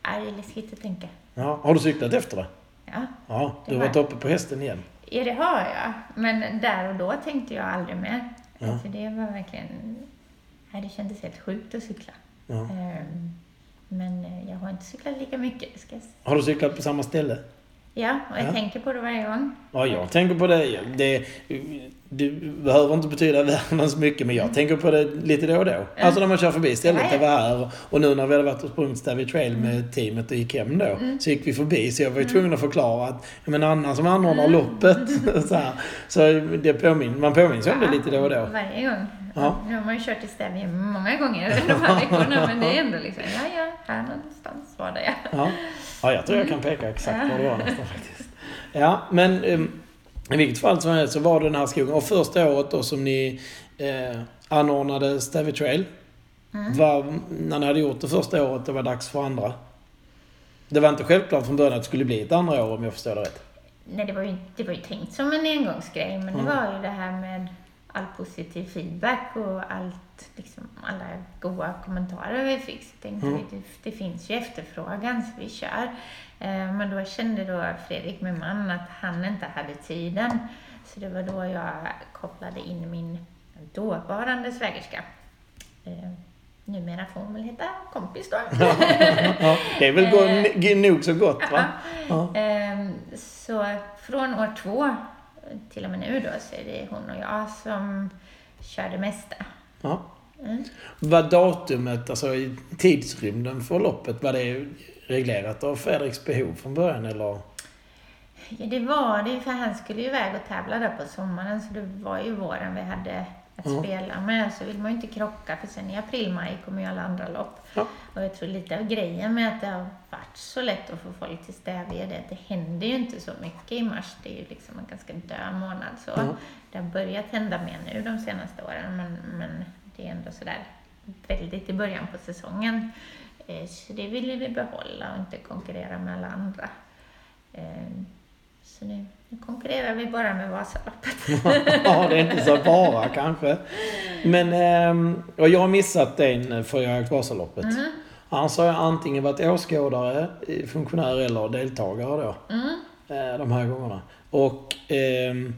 Det är läskigt att tänka. Ja, har du cyklat efter det? Ja. Ja, du har varit uppe på hästen igen. ja, det har jag. Men där och då tänkte jag aldrig mer. Ja. Alltså det var verkligen... Nej, det kändes helt sjukt att cykla. Ja. Ehm, Men eh, jag har inte cyklat lika mycket. Ska Har du cyklat på samma ställe? Ja, och jag Ja. tänker på det varje gång. Ja, jag tänker på det. det. Det behöver inte betyda världens mycket, men jag tänker på det lite då och då. Alltså när man kör förbi stället ja. jag var här. Och nu när vi hade varit och sprungit Stavy Trail med teamet och gick hem då. Så gick vi förbi, så jag var ju tvungen att förklara att menar, Anna som anordnar loppet. Så, här. så det påmin, man påminns om det lite då och då. Varje gång. Ja. Nu har man ju kört i Stävje många gånger de här veckorna, men det är ändå liksom, ja, ja, här någonstans var det ja. Ja. Ja, jag tror jag kan peka exakt var det var nästan faktiskt. Ja, men um, i vilket fall som helst så var det den här skogen. Och första året då som ni eh, anordnade Stavy Trail. Mm. Var, när ni hade gjort det första året, det var dags för andra. Det var inte självklart från början att det skulle bli ett andra år om jag förstår det rätt. Nej, det var, ju, det var ju tänkt som en engångsgrej, men Mm. det var ju det här med all positiv feedback och allt, liksom, alla goda kommentarer vi fick. Så tänkte Mm. vi, det, det finns ju efterfrågan, så vi kör. Eh, men då kände då Fredrik, min man, att han inte hade tiden. Så det var då jag kopplade in min dåvarande svägerska. Eh, numera får hon väl heta kompis då. Ja, det är väl g- nog så gott va? Ja. Ehm, Så från år två till och med nu då så är det hon och jag som kör det mesta. Ja. Mm. Var datumet, alltså tidsrymden för loppet, var det reglerat av Fredriks behov från början eller? Ja, det var det ju för han skulle ju iväg och tävla där på sommaren så det var ju våren vi hade att Ja. spela med. Så vill man ju inte krocka för sen i april-maj kommer ju alla andra lopp. Ja. Och jag tror lite av grejen med att det har varit så lätt att få folk till Stävje det att det händer ju inte så mycket i mars. Det är ju liksom en ganska död månad. Så Ja. det har börjat hända mer nu de senaste åren men, men det är ändå sådär väldigt i början på säsongen. Eh, Så det vill vi behålla och inte konkurrera med alla andra. Eh, Så nu, nu konkurrerar vi bara med Vasaloppet. ja, det är inte så bara kanske. Men, ehm, och jag har missat den för jag har åkt Vasaloppet. Mm. Annars har jag antingen varit åskådare, eh, funktionär eller deltagare då. Mm. eh, De här gångerna. Och ehm,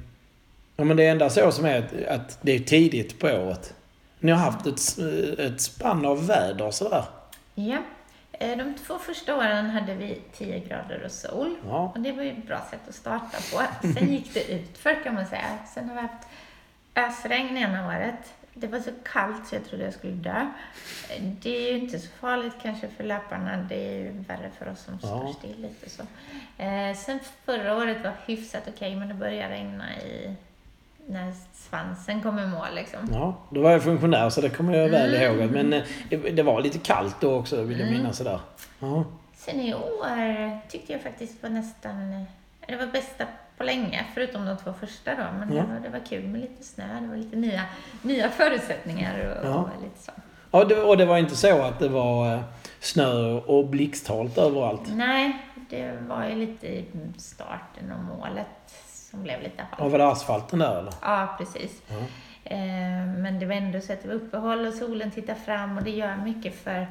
ja, men det enda så som är att, att det är tidigt på året. Ni har haft ett, ett spann av väder sådär. Ja. Eh, De två första åren hade vi 10 grader och sol. Ja. Och det var ju ett bra sätt att starta på. Sen gick det utför kan man säga. Sen har vi haft ösregn ena året. Det var så kallt så jag trodde jag skulle dö. Det är ju inte så farligt kanske för löparna. Det är ju värre för oss som Ja. står still lite så. Eh, sen förra året var hyfsat okej, men det började regna i när svansen kom i mål liksom. Ja, då var jag funktionär så det kommer jag väl Mm. ihåg. Men eh, det, det var lite kallt då också vill jag Mm. minnas sådär. Ja. Sen i år tyckte jag faktiskt var nästan, det var bästa på länge, förutom de två första då. Men Ja. det, var, det var kul med lite snö, det var lite nya, nya förutsättningar och, Ja. och lite så. Ja, det, och det var inte så att det var eh, snö och blixthalt överallt. Nej, det var ju lite i starten och målet som blev lite Ja, halt. var det asfalten där eller? Ja, precis. Ja. Eh, Men det var ändå så att det var uppehåll och solen tittar fram och det gör mycket för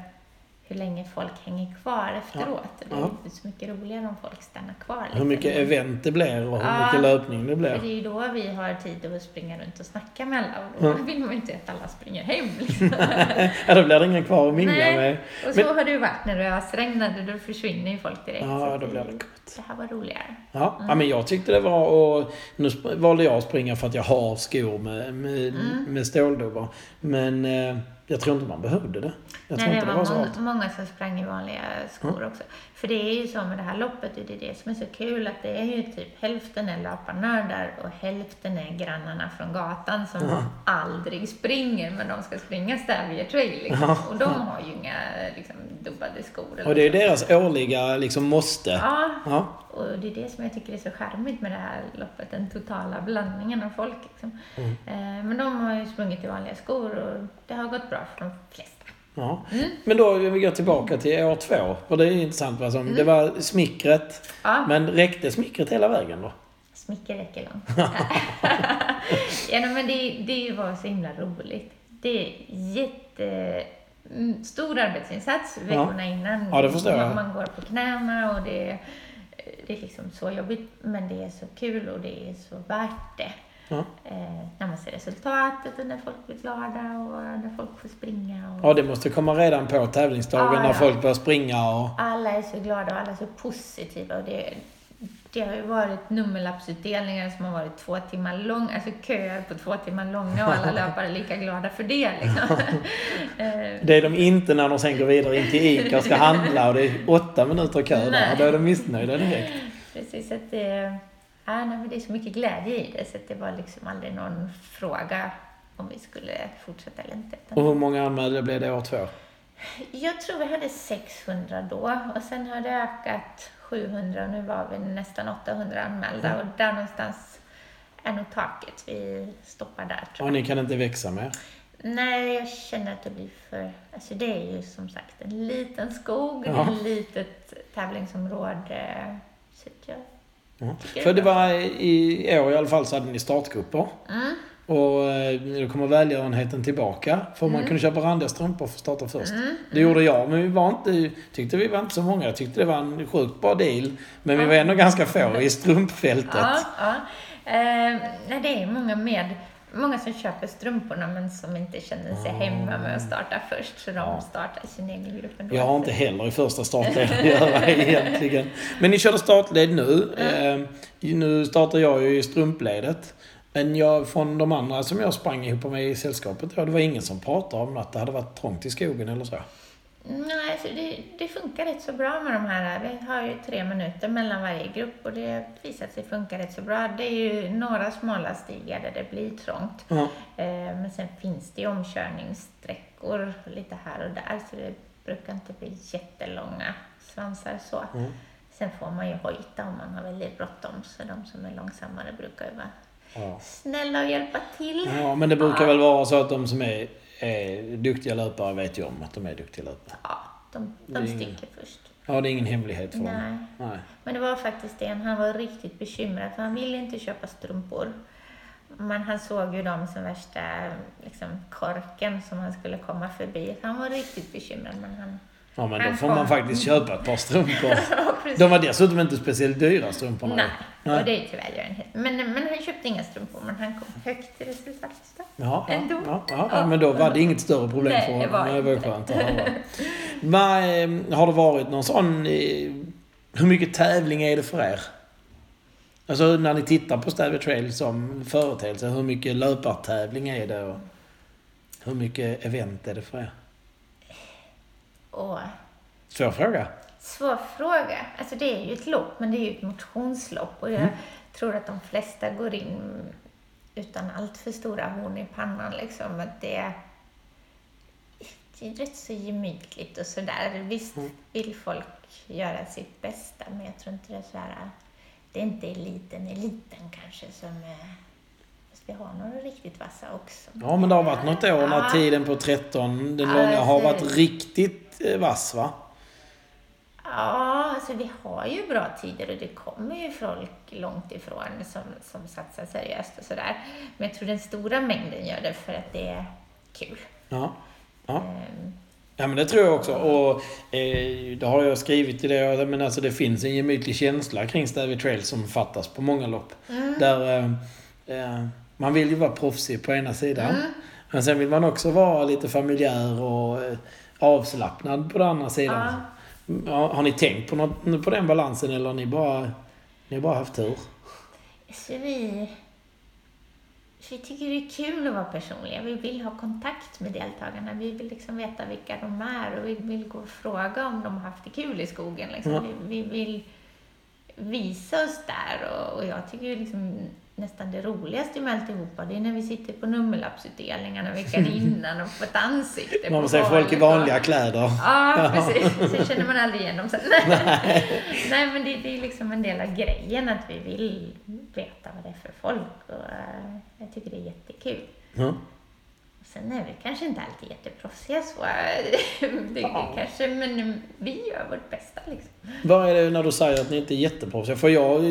hur länge folk hänger kvar efteråt. Det är Ja. så mycket roligare om folk stannar kvar Hur mycket längre. event det blir och hur Ja. mycket löpning det För blir. det är ju då vi har tid att springa runt och snacka med alla och då Ja. vill man inte att alla springer hem. Liksom. Ja, då blir det ingen kvar att mingla med. Och så har det ju varit när det ösregnade, då försvinner ju folk direkt. Ja, då blir det gott. Det här var roligare. Ja, Mm. ja, men jag tyckte det var och Nu valde jag att springa för att jag har skor med, med, Mm. med ståldubbar. Men eh, jag tror inte man behövde det. Jag Nej, det det var var så många, många som sprang i vanliga skor också. För det är ju så med det här loppet, det är det som är så kul, att det är ju typ hälften är löparnördar och hälften är grannarna från gatan som Ja. aldrig springer, men de ska springa Stävje Trail liksom. Ja. Och de har ju inga liksom, dubbade skor. Och det är så. deras årliga liksom måste. Ja, Ja. Och det är det som jag tycker är så charmigt med det här loppet, den totala blandningen av folk. Liksom. Mm. Eh, Men de har ju sprungit i vanliga skor och det har gått bra för de flesta. ja. Mm. Men då vi gå tillbaka till år två. Och det är intressant. Som, Mm. Det var smickret. Ja. Men räckte smickret hela vägen då? Smicker räcker långt. ja, men det, det var så himla roligt. Det är jätte mm, stor arbetsinsats veckorna innan. Ja, det förstår jag. Man, man går på knäna och det, det är liksom så jobbigt, men det är så kul och det är så värt det. Ja. Eh, när man ser resultatet och när folk blir glada och när folk får springa. Och Ja, det måste komma redan på tävlingsdagen Ja, när ja. folk börjar springa och... Alla är så glada och alla är så positiva. Och det, det har ju varit nummerlappsutdelningar som har varit två timmar långa, alltså köer på två timmar långa och alla löpare är lika glada för det. Liksom. Eh, Det är de inte när de sen går vidare in till ICA och ska handla och det är åtta minuter kö där. Då är de missnöjda direkt. Precis, att det, ja, nej, men det är så mycket glädje i det så att det var liksom aldrig någon fråga om vi skulle fortsätta eller inte. Och hur många anmälda blev det år två? Jag tror vi hade 600 då och sen har det ökat 700 och nu var vi nästan 800 anmälda Mm. och där någonstans är nog taket. Vi stoppar där tror Och jag. ni kan inte växa mer? Nej, jag känner att det blir för... Alltså det är ju som sagt en liten skog, Ja. ett litet tävlingsområde. Så jag Ja. För det var i år i alla fall så hade ni startgrupper. Mm, Och eh, då kommer välgörenheten tillbaka. För man Mm. kunde köpa randiga strumpor för att starta först. mm, Det gjorde jag, men vi var inte, tyckte vi var inte så många. Jag tyckte det var en sjukt bra deal. Men vi var ändå ganska få i strumpfältet. Ja, ja. Eh, nej, det är många med. Många som köper strumporna men som inte känner sig hemma med att starta först. Så de startar sin egen grupp ändå. Jag har inte heller i första startled att göra egentligen. Men ni körde startled nu. Eh, nu startar jag ju i strumpledet. Men jag, från de andra som jag sprang ihop med i sällskapet, ja, det var ingen som pratade om att det hade varit trångt i skogen eller så. Nej, alltså det, det funkar rätt så bra med de här. Vi har ju tre minuter mellan varje grupp och det har visat sig funka rätt så bra. Det är ju några smala stigar där det blir trångt. Ja. Eh, Men sen finns det ju omkörningssträckor lite här och där så det brukar inte bli jättelånga svansar så. Mm. Sen får man ju hojta om man har väldigt bråttom så de som är långsammare brukar ju vara Ja. snälla och hjälpa till. ja, men det brukar väl vara så att de som är, är duktiga löpare vet ju om att de är duktiga löpare. Ja, de, Det de ingen- sticker först. Ja, det är ingen hemlighet för. Nej. Nej. Men det var faktiskt en, han var riktigt bekymrad för han ville inte köpa strumpor. Men han såg ju dem som värsta liksom, korken som han skulle komma förbi. Han var riktigt bekymrad men han... Ja, men då får man faktiskt köpa ett par strumpor. De var dessutom inte speciellt dyra strumporna. Nej, Nej. och det är tyvärr görenhet. Men, men han köpte inga strumpor men han kom högt i resultatlistan. Ja, Ändå. ja, ja, ja, men då var det inget större problem Nej, för det honom. var Det var skönt att höra. Men, eh, har det varit någon sån... eh, Hur mycket tävling är det för er? Alltså när ni tittar på Stavia Trail som företeelse, hur mycket löpartävling är det? Och hur mycket event är det för er? Och Svår fråga. svår fråga. Alltså det är ju ett lopp men det är ju ett motionslopp och jag Mm. tror att de flesta går in utan allt för stora horn i pannan liksom. Att det, det är rätt så gemytligt och sådär. Visst Mm. vill folk göra sitt bästa men jag tror inte det är så här. Det är inte eliten, eliten kanske som är... Vi har några riktigt vassa också. Ja, men det har varit något år när Ja. tiden på 13, den Ja, långa, har varit riktigt eh, vass va? Ja, alltså vi har ju bra tider och det kommer ju folk långt ifrån som, som satsar seriöst och sådär. Men jag tror den stora mängden gör det för att det är kul. Ja. Ja. Ehm, Ja men det tror jag också. Och eh, det har jag skrivit i det. Men alltså det finns en gemytlig känsla kring Stavy Trail som fattas på många lopp. Mm. Där eh, eh, man vill ju vara proffsig på ena sidan. Mm. Men sen vill man också vara lite familjär och eh, avslappnad på den andra sidan. Ja. Ja, har ni tänkt på, något, på den balansen eller har ni bara, ni har bara haft tur? Så vi, så vi tycker det är kul att vara personliga. Vi vill ha kontakt med deltagarna. Vi vill liksom veta vilka de är och vi vill gå och fråga om de har haft det kul i skogen. Liksom. Ja. Vi, vi vill visa oss där och, och jag tycker liksom nästan det roligaste med alltihopa det är när vi sitter på nummerlappsutdelningarna veckan innan och får ett ansikte man ser folk i vanliga kläder. Ja, precis. Sen känner man aldrig igen dem sen. Nej, men det, det är liksom en del av grejen att vi vill veta vad det är för folk och eh, jag tycker det är jättekul. Ja. Sen är vi kanske inte alltid jätteproffsiga så, det, Ja. kanske, men vi gör vårt bästa liksom. Vad är det när du säger att ni inte är jätteproffsiga? För jag,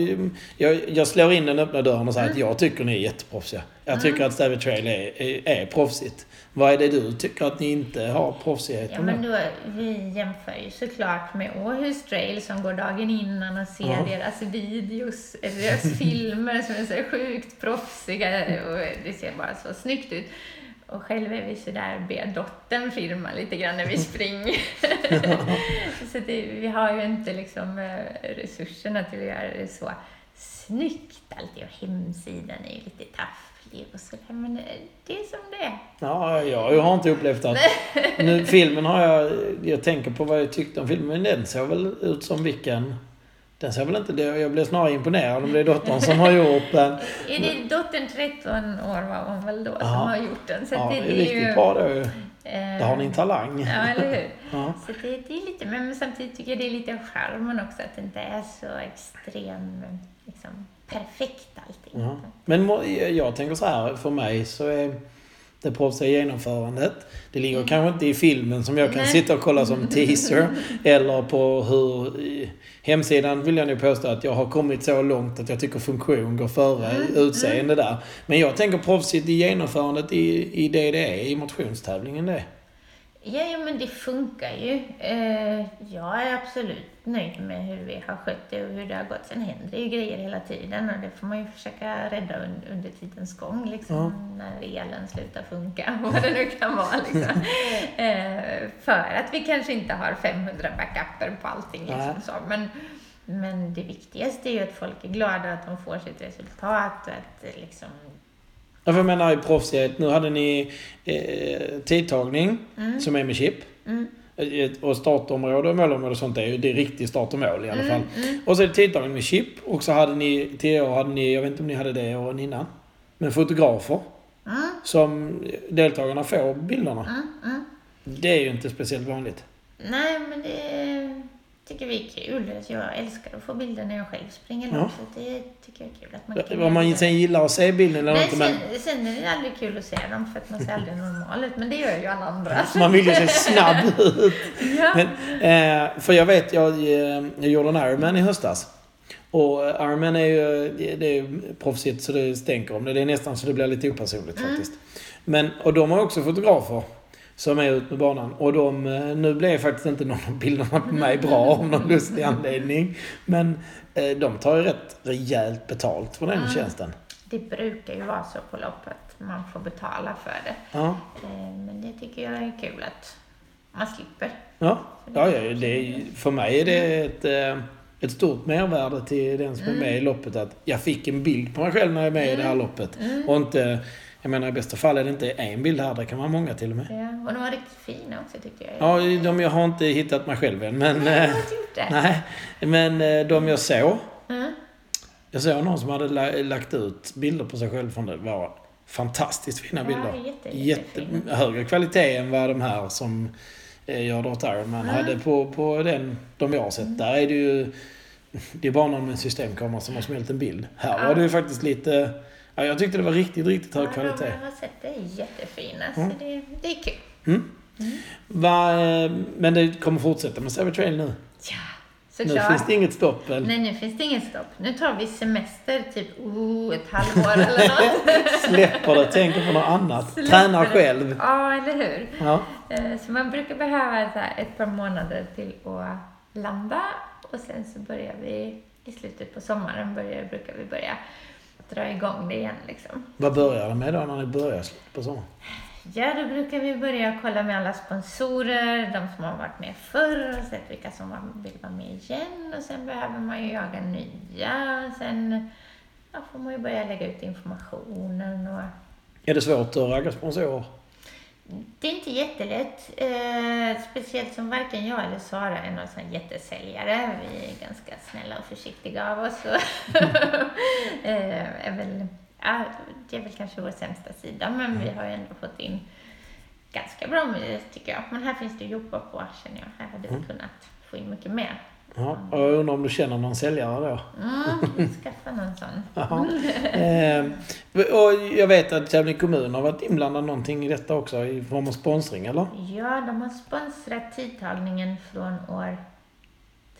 jag, jag slår in den öppna dörren och säger Mm. att jag tycker ni är jätteproffsiga. Jag tycker att Stavy Trail är, är, är proffsigt. Vad är det du tycker att ni inte har Ja, proffsigheten men med? då, vi jämför ju såklart med Åhus Trail som går dagen innan och ser Ja. deras videos, deras filmer som är så sjukt proffsiga och det ser bara så snyggt ut. Och själv är vi sådär, ber dottern filma lite grann när vi springer. så det, vi har ju inte liksom eh, resurserna till att göra det så snyggt alltid och hemsidan är ju lite tafflig och sådär. Men eh, det är som det är. Ja, jag, har inte upplevt att... Nu, filmen har jag... Jag tänker på vad jag tyckte om filmen. Men den ser väl ut som vilken... Den ser väl inte... det- Jag blir snarare imponerad om det är dottern som har gjort den. Är det dottern 13 år var hon väl då som Ja. har gjort den? Så Ja, det det, är riktigt ju, bra då ju. Där har ni en talang. Ja, eller hur? Ja. Så det, det är lite, men samtidigt tycker jag det är lite av charmen också, att det inte är så extrem, liksom, perfekt allting. Ja. Men jag tänker så här, för mig så är det proffsiga genomförandet. Det ligger kanske inte i filmen som jag kan Nej. sitta och kolla som teaser. eller på hur... Hemsidan vill jag nu påstå att jag har kommit så långt att jag tycker funktion går före utseende där. Men jag tänker proffsigt i genomförandet i, i det det är, i motionstävlingen det. Ja, ja, men det funkar ju. Eh, jag är absolut nöjd med hur vi har skött det och hur det har gått. Sen händer det ju grejer hela tiden och det får man ju försöka rädda un- under tidens gång. Liksom, När elen slutar funka, vad det nu kan vara. Liksom. Eh, för att vi kanske inte har 500 backuper på allting. Liksom, så. Men, men det viktigaste är ju att folk är glada, att de får sitt resultat och att liksom, Ja, för Jag menar i proffsighet, nu hade ni eh, tidtagning som är med chip. mm, Och startområde och målområde och sånt är ju det är riktigt start och mål i alla fall. mm. Och så är det tidtagning med chip. Och så hade ni, till år hade ni, jag vet inte om ni hade det åren innan. Men fotografer. Mm. Som deltagarna får bilderna. Mm, mm. Det är ju inte speciellt vanligt. Nej, men det tycker vi är kul. Jag älskar att få bilder när jag själv springer Ja. lopp, så det tycker jag är kul att man kan Om man sen gillar att se bilden eller Nej, inte. Men sen, sen är det aldrig kul att se dem för att man ser aldrig normal ut, men det gör ju alla andra. man vill ju se snabb ut. ja. Men, eh, för jag vet, jag, eh, jag gjorde en Ironman i höstas. Och eh, Ironman är ju det- är proffsigt så det stänker om det. Det är nästan så det blir lite opersonligt faktiskt. Men, och de har också fotografer som är ute med banan. Och de, eh, nu blev faktiskt inte någon av bilderna på mig bra av någon lustig anledning. Men eh, de tar ju rätt rejält betalt för den Mm. tjänsten. Det brukar ju vara så på lopp att man får betala för det. Ja, Eh, Men det tycker jag är kul att man slipper. ja. ja, ja det för mig är det ett, eh, ett stort mervärde till den som är med i loppet. Att jag fick en bild på mig själv när jag är med i det här loppet. Och inte, jag menar i bästa fall är det inte en bild här, det kan vara många till och med. Ja, och de var riktigt fina också tyckte jag. Ja, de, jag har inte hittat mig själv än, men... Jag eh, har inte gjort det. Nej, men eh, de jag såg. Mm. Jag såg någon som hade la, lagt ut bilder på sig själv från det. Var fantastiskt fina Ja, bilder. jätte, Jätte, jättefina. högre kvalitet än vad de här som eh, jag åt Ironman Mm. hade på, på den, de jag har sett. Där är det ju... Det är bara någon med en systemkamera som har smält en bild. Här var Ja. det ju faktiskt lite... Ja, jag tyckte det var riktigt, riktigt hög Ja, kvalitet. de jag har sett det är jättefina, Mm. så det, det är kul. Mm. Va, eh, men det kommer fortsätta med Savage Trail nu. Ja, Nu såklart. finns det inget stopp väl? Nej, nu finns det ingen stopp. Nu tar vi semester, typ oh, ett halvår eller något. Släpper det, tänker på något annat. Släpper Tränar själv. Ja, eller hur? Ja. Eh, Så man brukar behöva så ett par månader till att landa och sen så börjar vi i slutet på sommaren börjar, brukar vi börja dra igång det igen liksom. Vad börjar det med då när ni börjar på sommaren? Ja, då brukar vi börja kolla med alla sponsorer, de som har varit med förr och sett vilka som vill vara med igen och sen behöver man ju jaga nya och sen ja, får man ju börja lägga ut informationen och Är det svårt att ragga sponsorer? Det är inte jättelätt, eh, speciellt som varken jag eller Sara är någon sån jättesäljare. Vi är ganska snälla och försiktiga av oss. Så eh, är väl, ja, det är väl kanske vår sämsta sida, men vi har ju ändå fått in ganska bra med tycker jag. Men här finns det att jobba på känner jag. Här hade vi kunnat få in mycket mer. Ja, och jag undrar om du känner någon säljare då? Mm, skaffa någon sån. Jaha. Eh, och jag vet att Kävlinge kommun har varit inblandad någonting i detta också i form av sponsring, eller? Ja, de har sponsrat tidtagningen från år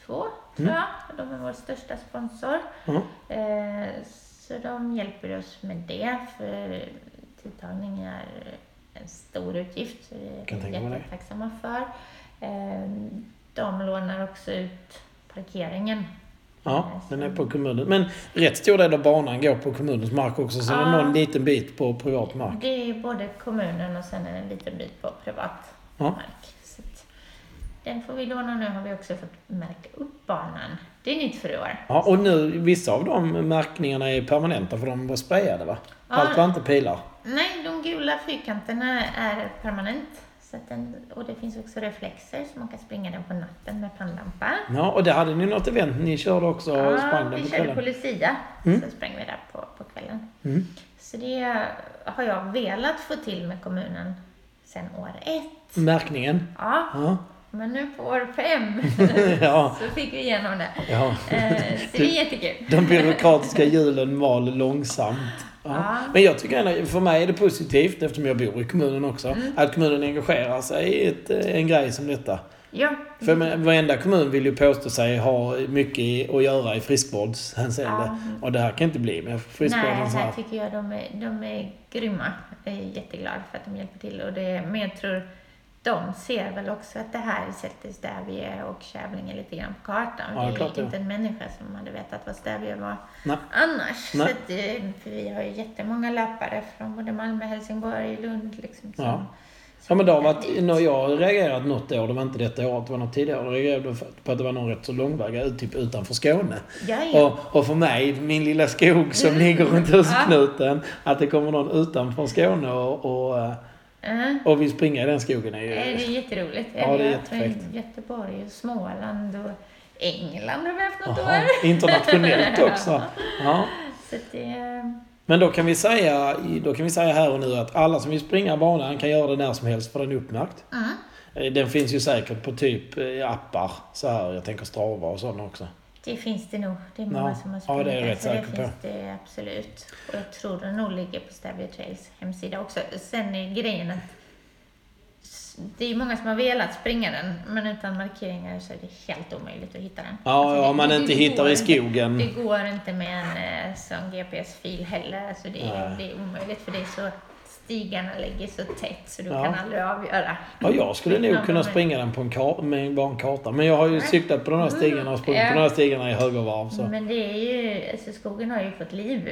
två, tror Mm. jag. De är vår största sponsor. Ja. Eh, så de hjälper oss med det, för tidtagning är en stor utgift, så det är vi jättetacksamma för. Eh, de lånar också ut parkeringen. Ja, den är på kommunen. Men rätt stor del av banan går på kommunens mark också, så det är Ja. någon liten bit på privat mark. Det är både kommunen och sen en liten bit på privat Ja. mark. Så den får vi låna. Nu har vi också fått märka upp banan. Det är nytt för i år. Ja, och nu, vissa av de märkningarna är permanenta för de var sprayade va? Allt var inte pilar. Nej, de gula fyrkanterna är permanent. Så den, och det finns också reflexer så man kan springa den på natten med pannlampa. Ja, och det hade ni något event ni körde också och sprang den vi körde på. Lucia. Mm. Så sprang vi där på, på kvällen. Mm. Så det har jag velat få till med kommunen sedan år ett. Märkningen? Ja, Ja. men nu på år fem ja. så fick vi igenom det. ja. Eh, så det är jättekul. De byråkratiska hjulen mal långsamt. Ja. Men jag tycker ändå, för mig är det positivt, eftersom jag bor i kommunen också, Mm. att kommunen engagerar sig i ett, eh, en grej som detta. Ja, För men, varenda kommun vill ju påstå sig ha mycket att göra i friskvårdshänseende. Ja. Och det här kan inte bli med Nej, friskvården så här här. tycker jag de är, de är grymma. Jag är jätteglad för att de hjälper till. Och det, men jag tror de ser väl också att det här sätter Stävje och Kävlinge lite grann på kartan. Ja, det är klart inte en människa som hade vetat vad Stävje var Nej. annars. Nej. Så att, eh, för vi har ju jättemånga löpare från både Malmö, Helsingborg, Lund. Liksom, som, Ja. Ja men det har varit, när jag har reagerat något år, det var inte detta året, det var något tidigare, då reagerade jag på att det var någon rätt så långväga ut, typ utanför Skåne. Ja, ja. Och, och för mig, min lilla skog som ligger runt husknuten, att det kommer någon utanför Skåne och, och, eh, Ja. och vill springa i den skogen är Eh, Det ju... är jätteroligt. Ja, det är jättefräckt. Göteborg och Småland och England har vi haft något Aha, år. internationellt också. Ja. Det är... Men då kan, vi säga, då kan vi säga här och nu att alla som vill springa banan kan göra det när som helst för den är uppmärkt. Eh, Den finns ju säkert på typ eh, appar så här. Jag tänker Strava och sådana också. Det finns det nog. Det är många Ja. som har Ja, sprungit det är jag rätt det säker på. finns det absolut. Och jag tror det nog ligger på Stävje Trails hemsida också. Sen är grejen att det är många som har velat springa den, men utan markeringar så är det helt omöjligt att hitta den. Ja, Alltså, det- om man det inte går hittar i inte. skogen. Det går inte med en eh, sån GPS-fil heller. Alltså det, är, det är omöjligt för det är så stigarna ligger så tätt så du Ja. kan aldrig avgöra. Ja, jag skulle nog kunna springa den på en kar- med bara en karta. Men jag har ju cyklat på de här stigarna och sprungit Ja. på de här stigarna i högervarv. Så. Men det är ju, alltså skogen har ju fått liv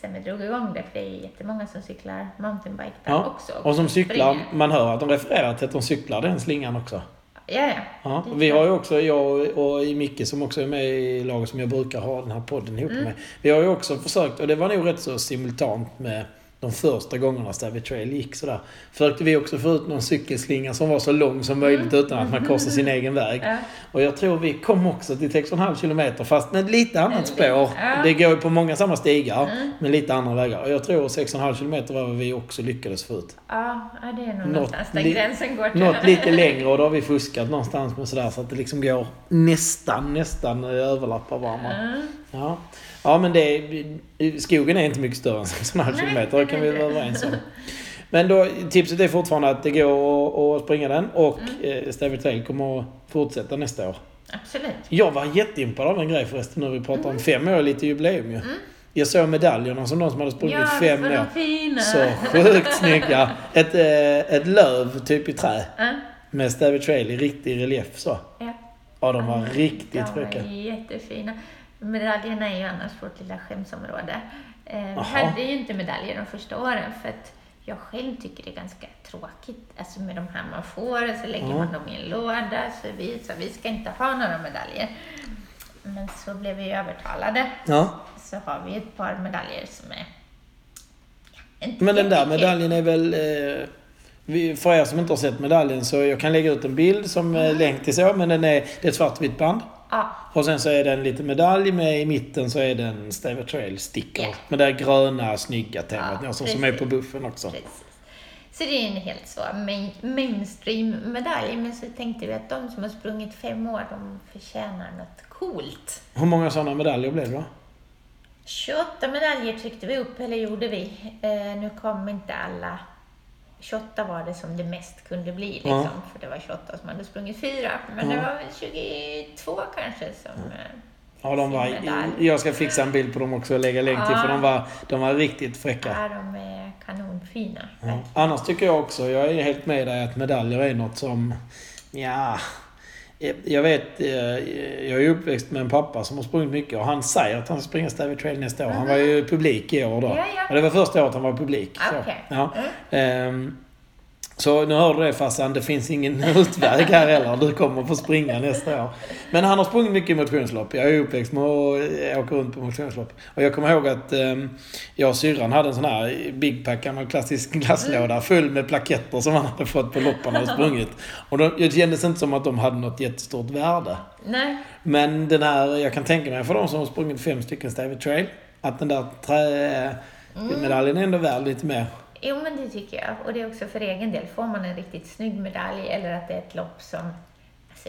sen vi drog igång det, för det är jättemånga som cyklar mountainbike där Ja, också. Och som cyklar, springer. man hör att de refererar till att de cyklar den slingan också. Ja, ja. Ja, vi har ju också, jag och Micke som också är med i laget som jag brukar ha den här podden ihop Mm. med. Vi har ju också försökt, och det var nog rätt så simultant med de första gångerna Stävje Trail gick sådär. Försökte vi också få ut någon cykelslinga som var så lång som möjligt utan att man korsar sin egen väg. Ja. Och jag tror vi kom också till 6,5 kilometer fast med lite annat spår. ja. Det går ju på många samma stigar Mm. men lite andra vägar. Och jag tror 6,5 kilometer var vad vi också lyckades få ut. Ja, det är nog Något någonstans där gränsen går. tror Något lite längre och då har vi fuskat någonstans med sådär så att det liksom går nästan, nästan överlappar varandra. Mm. Ja. Ja men det är, skogen är inte mycket större än 6,5 Nej, kilometer, det kan vi vara överens om. Men då, tipset är fortfarande att det går att springa den och Mm. mm. Stävje Trail kommer att fortsätta nästa år. Absolut. Jag var jätteimpad av en grej förresten när vi pratar Mm. om fem år, lite jubileum ju. Jag såg medaljerna som de som hade sprungit Ja, fem år. de fina. Så sjukt snygga. Ett, eh, ett löv typ i trä Ja, med Stävje Trail i riktig relief så. ja. Ja, de var riktigt De fräcka. var jättefina. Medaljerna är ju annars vårt lilla skämsområde. Eh, vi hade ju inte medaljer de första åren för att jag själv tycker det är ganska tråkigt. Alltså med de här man får och så lägger Ja. man dem i en låda. Så vi sa vi ska inte ha några medaljer. Men så blev vi övertalade. Ja. Så har vi ett par medaljer som är ja, Men den där medaljen är väl... Eh, för er som inte har sett medaljen så jag kan lägga ut en bild som Mm. länk till så. Men den är, det är ett svartvitt band. Ja, Och sen så är det en liten medalj med i mitten så är det en Stävje Trail sticker. Ja. Med det här gröna snygga temat. Ja, Ja, som, är på buffen också. precis. Så det är en helt så main, mainstream-medalj. Men så tänkte vi att de som har sprungit fem år, de förtjänar något coolt. Hur många sådana medaljer blev det då? 28 medaljer tryckte vi upp, eller gjorde vi. Eh, nu kom inte alla. 28 var det som det mest kunde bli, liksom, Ja. för det var 28 som hade sprungit fyra. Men Ja. det var väl 22 kanske som... eh, Ja, de var, jag ska fixa en bild på dem också och lägga länk till Ja. för de var, de var riktigt fräcka. Ja, de är kanonfina. Ja. Annars tycker jag också, jag är helt med dig att medaljer är något som, ja... Jag vet, eh, jag är uppväxt med en pappa som har sprungit mycket och han säger att han ska springa Stävje Trail nästa år. Han var ju publik i år då. Ja, ja. Det var första året han var publik. Så. Okej. Ja. Mm. Ehm, så nu hör du det farsan, det finns ingen utväg här heller. Du kommer få springa nästa år. Men han har sprungit mycket motionslopp. Jag är uppväxt med att åka runt på motionslopp. Och jag kommer ihåg att um, jag och syrran hade en sån här Big Pack, gammal klassisk glasslåda full med plaketter som han hade fått på loppen och sprungit. Och då, det kändes inte som att de hade något jättestort värde. Nej, Men den här, jag kan tänka mig för de som har sprungit fem stycken Stävje Trail, att den där trä, medaljen är ändå värd lite mer. Jo, men det tycker jag. Och det är också för egen del. Får man en riktigt snygg medalj eller att det är ett lopp som alltså,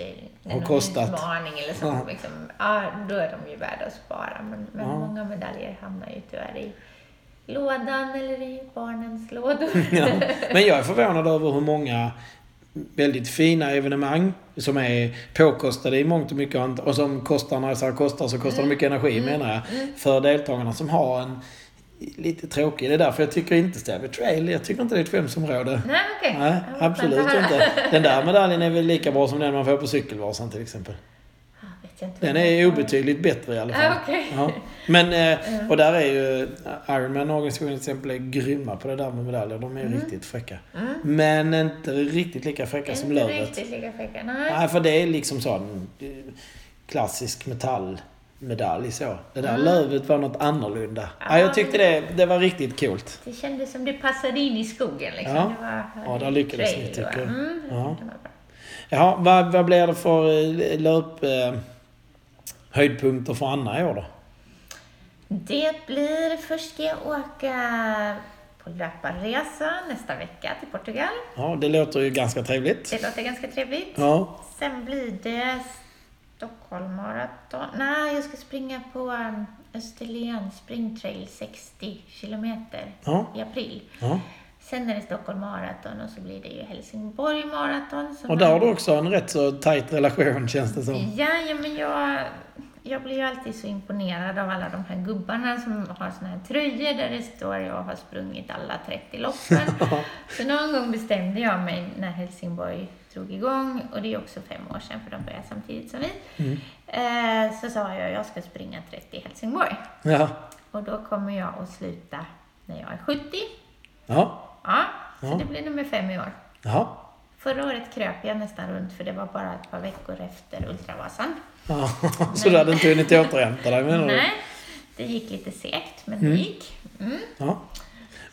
Har kostat. utmaning eller så, Ja. liksom, ja, då är de ju värda att spara. Men, men Ja. många medaljer hamnar ju tyvärr i lådan eller i barnens lådor. Ja. Men jag är förvånad över hur många väldigt fina evenemang som är påkostade i mångt och mycket och som kostar, när säger kostar så kostar det mycket energi menar jag, för deltagarna som har en lite tråkig. Det är därför jag tycker inte Stävy Trail, jag tycker inte det är ett skämsområde. Nej, okej. Nej, vad absolut inte. Den där medaljen är väl lika bra som den man får på Cykelvasan till exempel. Inte Den är obetydligt bättre i alla fall. Ja, okej. Ja. Men, eh, och där är ju Ironman-organisationen till exempel är grymma på det där med medaljer. De är riktigt fräcka. Mm. Men inte riktigt lika fräcka som Inte Lövet. riktigt lika fräcka. Nej. Nej, för det är liksom sån eh, klassisk metallmedalj så. Det där Mm. Lövet var något annorlunda. Ja, Ja. jag tyckte det, det var riktigt coolt. Det kändes som det passade in i skogen. Liksom. Ja. Det var, Ja, där lyckades ni, tycker jag. Mm, Ja. Jaha, vad, vad blir det för eh, löp... Eh, höjdpunkter för Anna i år då? Det blir, först ska jag åka på löparresa nästa vecka till Portugal. Ja, det låter ju ganska trevligt. Det låter ganska trevligt. Ja. Sen blir det Stockholm Marathon. Nej, jag ska springa på um, Österlen Springtrail 60 kilometer Ja. i april. ja. Sen är det Stockholm Marathon och så blir det ju Helsingborg Marathon. Och där har du också en rätt så tajt relation känns det som. Ja, ja men jag, jag blir ju alltid så imponerad av alla de här gubbarna som har såna här tröjor där det står jag har sprungit alla 30 loppen. så någon gång bestämde jag mig när Helsingborg drog igång och det är också fem år sedan för de började samtidigt som vi. Mm. Eh, så sa jag jag ska springa 30 i Helsingborg Ja. och då kommer jag att sluta när jag är 70. Ja. Ja, så Ja. det blir nummer fem i år. Ja. Förra året kröp jag nästan runt för det var bara ett par veckor efter Ultravasan. ja. Så du hade inte hunnit återhämta dig menar du? Nej, det gick lite segt, men Mm. det gick. Mm. Ja.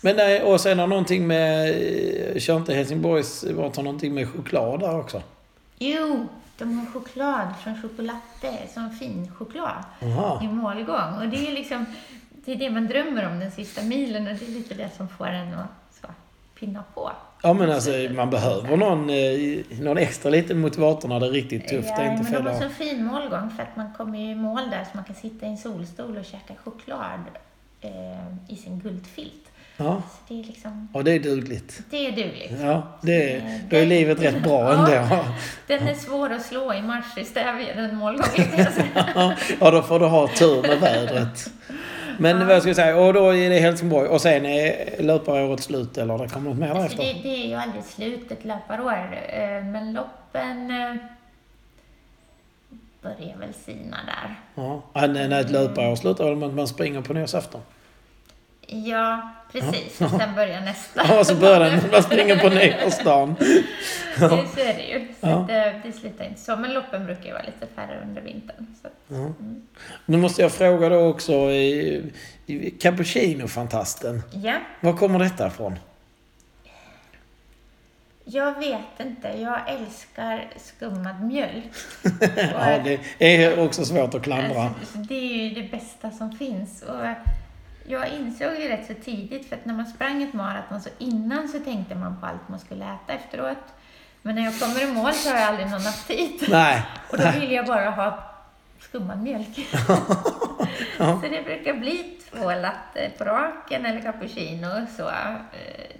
Men nej, och sen har någonting med... eh, Kör inte Helsingborgs Marathon någonting med choklad där också? Jo, de har choklad från Chocolatte, som fin choklad Aha. i målgång. Och det är liksom, det är det man drömmer om den sista milen och det är lite det som får en att så, pinna på. Ja men alltså man behöver någon, eh, någon extra liten motivator när det är riktigt tufft. det är inte men de har så fin målgång för att man kommer ju i mål där så man kan sitta i en solstol och käka choklad eh, i sin guldfilt. Ja, Så det är liksom, och det är dugligt. det är dugligt. Ja, det är, då är livet rätt bra ändå. Den är svår att slå i mars i den målgången. Ja, då får du ha tur med vädret. Men vad ska jag säga, och då är det Helsingborg och sen är löparåret slut eller det kommer något mer Alltså det, därefter? det är ju aldrig slut ett löparår, eh, men loppen eh, börjar väl sina där. Ja, Ja, när ett löparår slutar väl med att man springer på nyårsafton? Ja, precis. Och sen börjar nästa. Ja, så börjar den, man springer på nyårsdagen. Det, så är det ju. Så Ja. det, det slutar inte så. Men loppen brukar ju vara lite färre under vintern. Så. Ja. Nu måste jag fråga då också, Cappuccino-fantasten. Ja, Var kommer detta ifrån? jag vet inte. Jag älskar skummad mjölk. Ja, det är också svårt att klandra. Alltså, det är ju det bästa som finns. Och jag insåg ju rätt så tidigt, för att när man sprang ett maraton så innan så tänkte man på allt man skulle äta efteråt. Men när jag kommer i mål så har jag aldrig någon aptit. Nej. Och då vill jag bara ha skummad mjölk. Så det brukar bli två latte på raken eller cappuccino så. eh,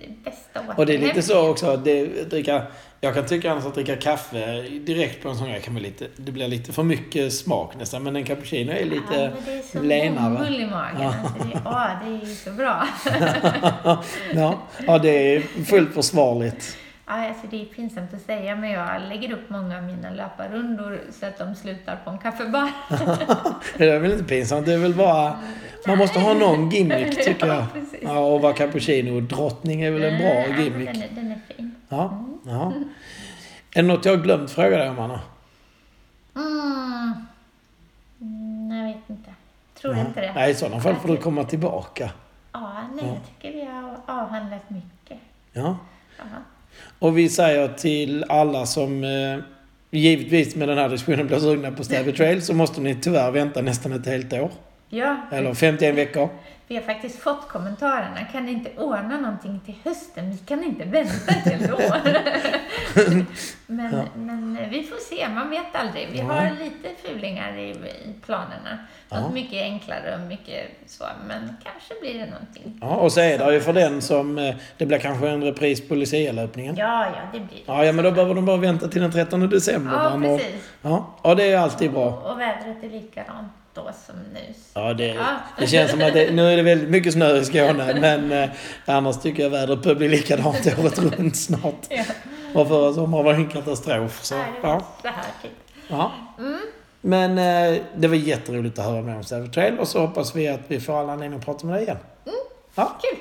Det bästa Och det är lite så också det, dricka, jag kan tycka annars att dricka kaffe direkt på en sån här kan bli lite, det blir lite för mycket smak nästan. Men en cappuccino är Ja, lite men det är så lenare. i magen. Ja. Alltså det, ja, det är så bra. ja, ja, det är fullt försvarligt. Ja, alltså det är pinsamt att säga, men jag lägger upp många av mina löparrundor så att de slutar på en kaffebar. Det är väl inte pinsamt, det är väl bara... Man måste ha någon gimmick tycker jag. Ja, och vara cappuccino-drottning är väl en bra Ja, men gimmick. Den är, den är fin. Ja, ja. Är det något jag glömt fråga dig om, Anna? Mm. Mm, jag vet inte. Tror Ja. inte det. Nej, i sådana fall får du komma tillbaka. Ja, nej, Ja. jag tycker vi har avhandlat mycket. Ja. Ja. Och vi säger till alla som eh, givetvis med den här diskussionen blir sugna på Stävy Trail så måste ni tyvärr vänta nästan ett helt år. Ja, Eller 51 veckor. Vi har faktiskt fått kommentarerna. Kan ni inte ordna någonting till hösten? Vi kan inte vänta ett helt år. men, Ja. men vi får se, man vet aldrig. Vi Nej. har lite fulingar i, i planerna. Något Ja. mycket enklare och mycket så, men kanske blir det någonting. Ja, och så är det ju för den som... eh, Det blir kanske en repris på Lucia-löpningen. Ja, ja, det blir det. Ja, ja, men då behöver de bara vänta till den 13 december. Ja, man, och, precis. ja, ja, det är alltid bra. Och, och vädret är likadant då som nu. Ja, det, Ja. det känns som att det, nu är det väldigt mycket snö i Skåne, men eh, annars tycker jag vädret börjar bli likadant året runt snart. Ja. Och förra sommaren var en katastrof. Så, Nej, ja, så här typ. ja. Mm. Men eh, det var jätteroligt att höra mer om Savage Trail och så hoppas vi att vi får alla anledning att prata med dig igen. Ja. Kul!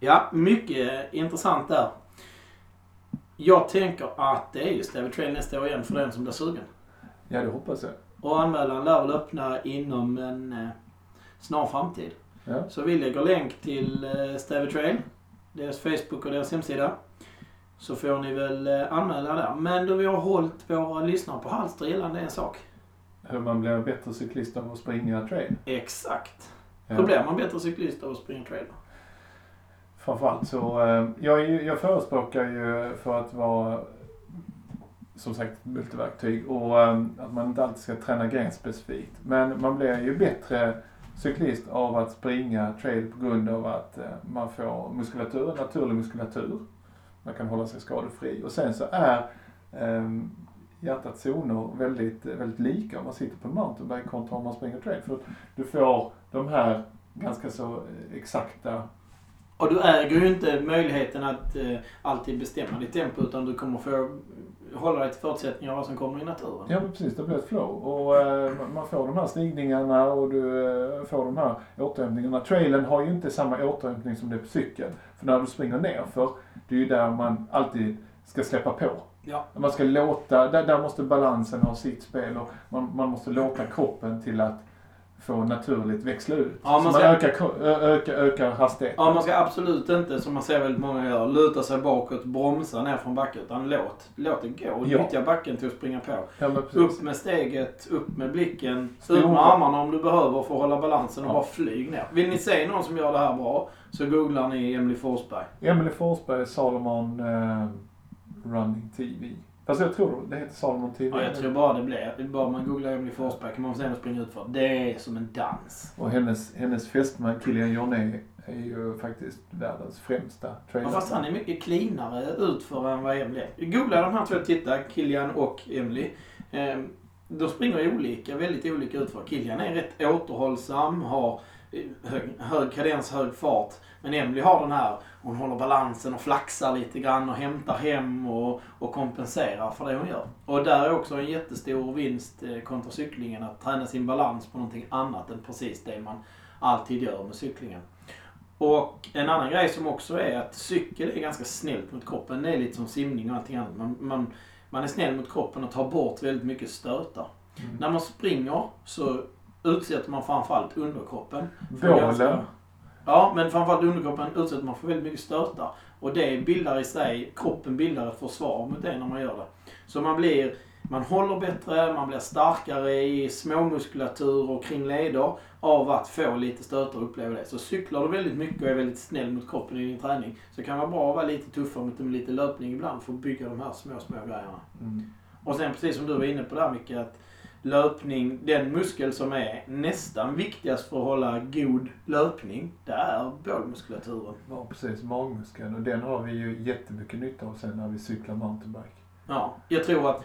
Ja, mycket intressant där. Jag tänker att det är just Savage Trail nästa år igen för den som blir sugen. Ja, det hoppas jag. Och anmälan lär väl öppna inom en eh, snar framtid. Ja. Så vi lägger länk till eh, Stavy Trail, deras Facebook och deras hemsida. Så får ni väl eh, anmäla där. Men då vi har hållit våra lyssnare på halster gällande en sak. Hur man blir en bättre cyklist av att springa trail. Exakt. Ja. Hur blir man bättre cyklist av att springa trail? Framförallt så, eh, jag, jag förespråkar ju för att vara som sagt multiverktyg och eh, att man inte alltid ska träna grenspecifikt. Men man blir ju bättre cyklist av att springa trail på grund av att eh, man får muskulatur, naturlig muskulatur. Man kan hålla sig skadefri. Och sen så är ehm, hjärtats zoner väldigt, väldigt lika om man sitter på en mountainbike kontra om man springer trail. För du får de här ganska så exakta och du äger ju inte möjligheten att eh, alltid bestämma ditt tempo utan du kommer få hålla dig till förutsättningar vad som kommer i naturen. Ja precis, det blir ett flow. Och eh, man får de här stigningarna och du eh, får de här återhämtningarna. Trailen har ju inte samma återhämtning som det är på cykel. För när du springer ner för det är ju där man alltid ska släppa på. Ja. Man ska låta, där, där måste balansen ha sitt spel och man, man måste låta kroppen till att få naturligt växla ut. Ja, man Så man ska- ökar, ökar, ökar hastigheten. Ja, man ska absolut inte, som man ser väldigt många gör, luta sig bakåt, bromsa ner från backen. Utan låt, låt det gå. Ja. Nyttja backen till att springa på. Ja. Upp med steget, upp med blicken, Stora. ut med armarna om du behöver för att hålla balansen och Ja. bara flyg ner. Vill ni se någon som gör det här bra så googlar ni Emily Forsberg. Emelie Forsberg, Salomon eh, Running TV. Fast jag tror det heter Salomon TV. Ja, jag tror bara det blir. Bara man googlar Emily Forsberg kan man se henne springa ut för. Det är som en dans. Och hennes, hennes fästman Kilian Jornet är ju faktiskt världens främsta Ja, trailer. fast han är mycket cleanare utför än vad Emily är. Googla de här två och titta, Kilian och Emily. Ehm, de springer olika, väldigt olika utför. Kilian är rätt återhållsam, har eh, hög, hög kadens, hög fart. Men Emily har den här, hon håller balansen och flaxar lite grann och hämtar hem och, och kompenserar för det hon gör. Och där är också en jättestor vinst eh, kontra cyklingen, att träna sin balans på någonting annat än precis det man alltid gör med cyklingen. Och en annan grej som också är att cykel är ganska snällt mot kroppen. Det är lite som simning och allting annat. Man, man, man är snäll mot kroppen och tar bort väldigt mycket stötar. Mm. När man springer så utsätter man framförallt underkroppen. Bålen. Ja, men framförallt underkroppen utsätter man för väldigt mycket stötar. Och det bildar i sig, kroppen bildar ett försvar mot det när man gör det. Så man blir, man håller bättre, man blir starkare i småmuskulatur och kring leder av att få lite stötar och uppleva det. Så cyklar du väldigt mycket och är väldigt snäll mot kroppen i din träning så kan det vara bra att vara lite tuffare mot med lite löpning ibland för att bygga de här små, små grejerna. Mm. Och sen precis som du var inne på där Micke, att löpning, den muskel som är nästan viktigast för att hålla god löpning, det är bålmuskulaturen. Ja, precis. Magmuskeln. Och den har vi ju jättemycket nytta av sen när vi cyklar mountainbike. Ja, jag tror att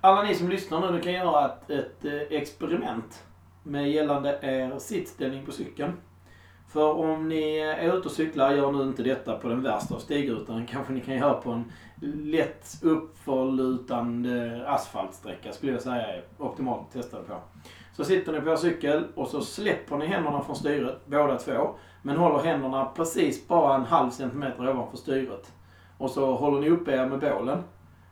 alla ni som lyssnar nu, kan göra ett, ett eh, experiment med gällande er sittställning på cykeln. För om ni är ute och cyklar, gör nu inte detta på den värsta av stigar utan kanske ni kan göra på en lätt uppförlutande asfaltsträcka skulle jag säga är optimalt att testa det på. Så sitter ni på er cykel och så släpper ni händerna från styret, båda två. Men håller händerna precis bara en halv centimeter ovanför styret. Och så håller ni uppe er med bålen.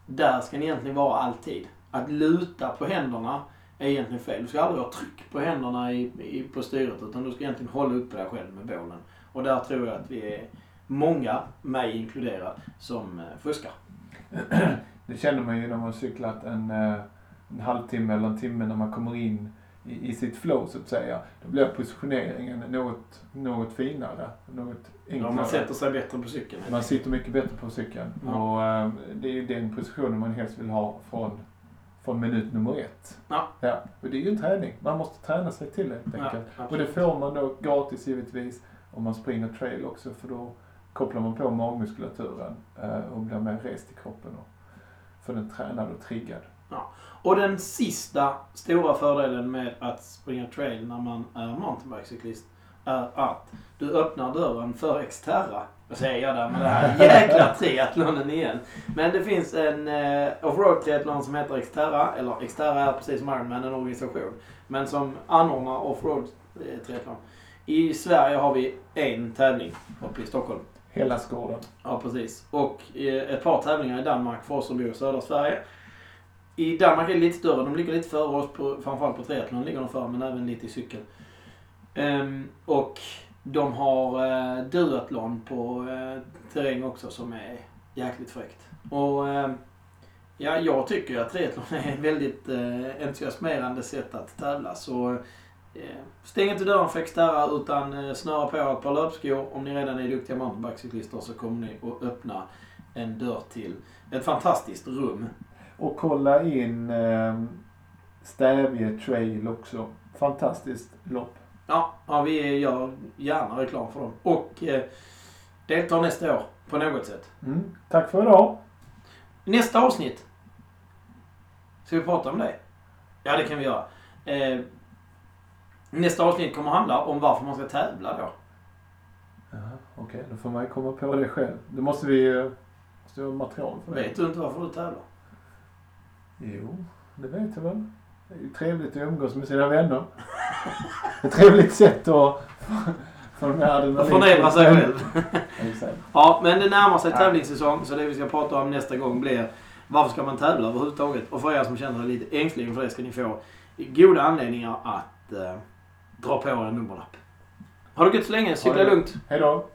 Där ska ni egentligen vara alltid. Att luta på händerna är egentligen fel. Du ska aldrig ha tryck på händerna i, i, på styret utan du ska egentligen hålla uppe dig själv med bålen. Och där tror jag att vi är många, mig inkluderad, som eh, fuskar. Det känner man ju när man har cyklat en, eh, en halvtimme eller en timme när man kommer in i, i sitt flow så att säga. Då blir positioneringen något, något finare, något enklare. Ja, man sätter sig bättre på cykeln. Man sitter mycket bättre på cykeln. Ja. Och eh, det är ju den positionen man helst vill ha från, från minut nummer ett. Ja. ja. Och det är ju en träning. Man måste träna sig till det helt Ja, enkelt. och det får man då gratis givetvis om man springer trail också för då kopplar man på magmuskulaturen eh, och blir mer rest i kroppen och för den tränad och triggad. Och den sista stora fördelen med att springa trail när man är mountainbikecyklist är att du öppnar dörren för Xterra. Vad säger jag där med den här jäkla triathlonen igen. Men det finns en eh, offroad triathlon som heter Xterra. Eller Xterra är precis som Ironman en organisation. Men som anordnar offroad eh, triathlon. I Sverige har vi en tävling uppe i Stockholm. Hela. Ja, precis. Och eh, ett par tävlingar i Danmark för oss som bor i södra Sverige. I Danmark är det lite större. De ligger lite före oss, på, framförallt på triathlon ligger de före, men även lite i cykel. Um, och de har uh, duathlon på uh, terräng också som är jäkligt fräckt. Och uh, ja, jag tycker att triathlon är ett väldigt uh, entusiasmerande sätt att tävla. Så stäng inte dörren för Xterra utan eh, snöra på ett par löpskor. Om ni redan är duktiga mountainbikecyklister så kommer ni att öppna en dörr till ett fantastiskt rum. Och kolla in eh, Stävje Trail också. Fantastiskt lopp. Ja, ja vi gör gärna reklam för dem. Och eh, deltar nästa år på något sätt. Mm. Tack för idag. Nästa avsnitt. Ska vi prata om det? Ja, det kan vi göra. Eh, nästa avsnitt kommer handla om varför man ska tävla då. Jaha, Okej, då får man ju komma på det själv. Då måste vi eh, måste vi ha material för det. Vet du inte varför du tävlar? Jo, det vet jag väl. Det är ju trevligt att umgås med sina vänner. Ett trevligt sätt att få här förnedra sig själv. Ja, men det närmar sig Ja. tävlingssäsong så det vi ska prata om nästa gång blir varför ska man tävla överhuvudtaget? Och för er som känner er lite ängsliga inför det ska ni få goda anledningar att eh, dra på en nummerlapp. Ha det gött så länge, cykla lugnt. Hej då.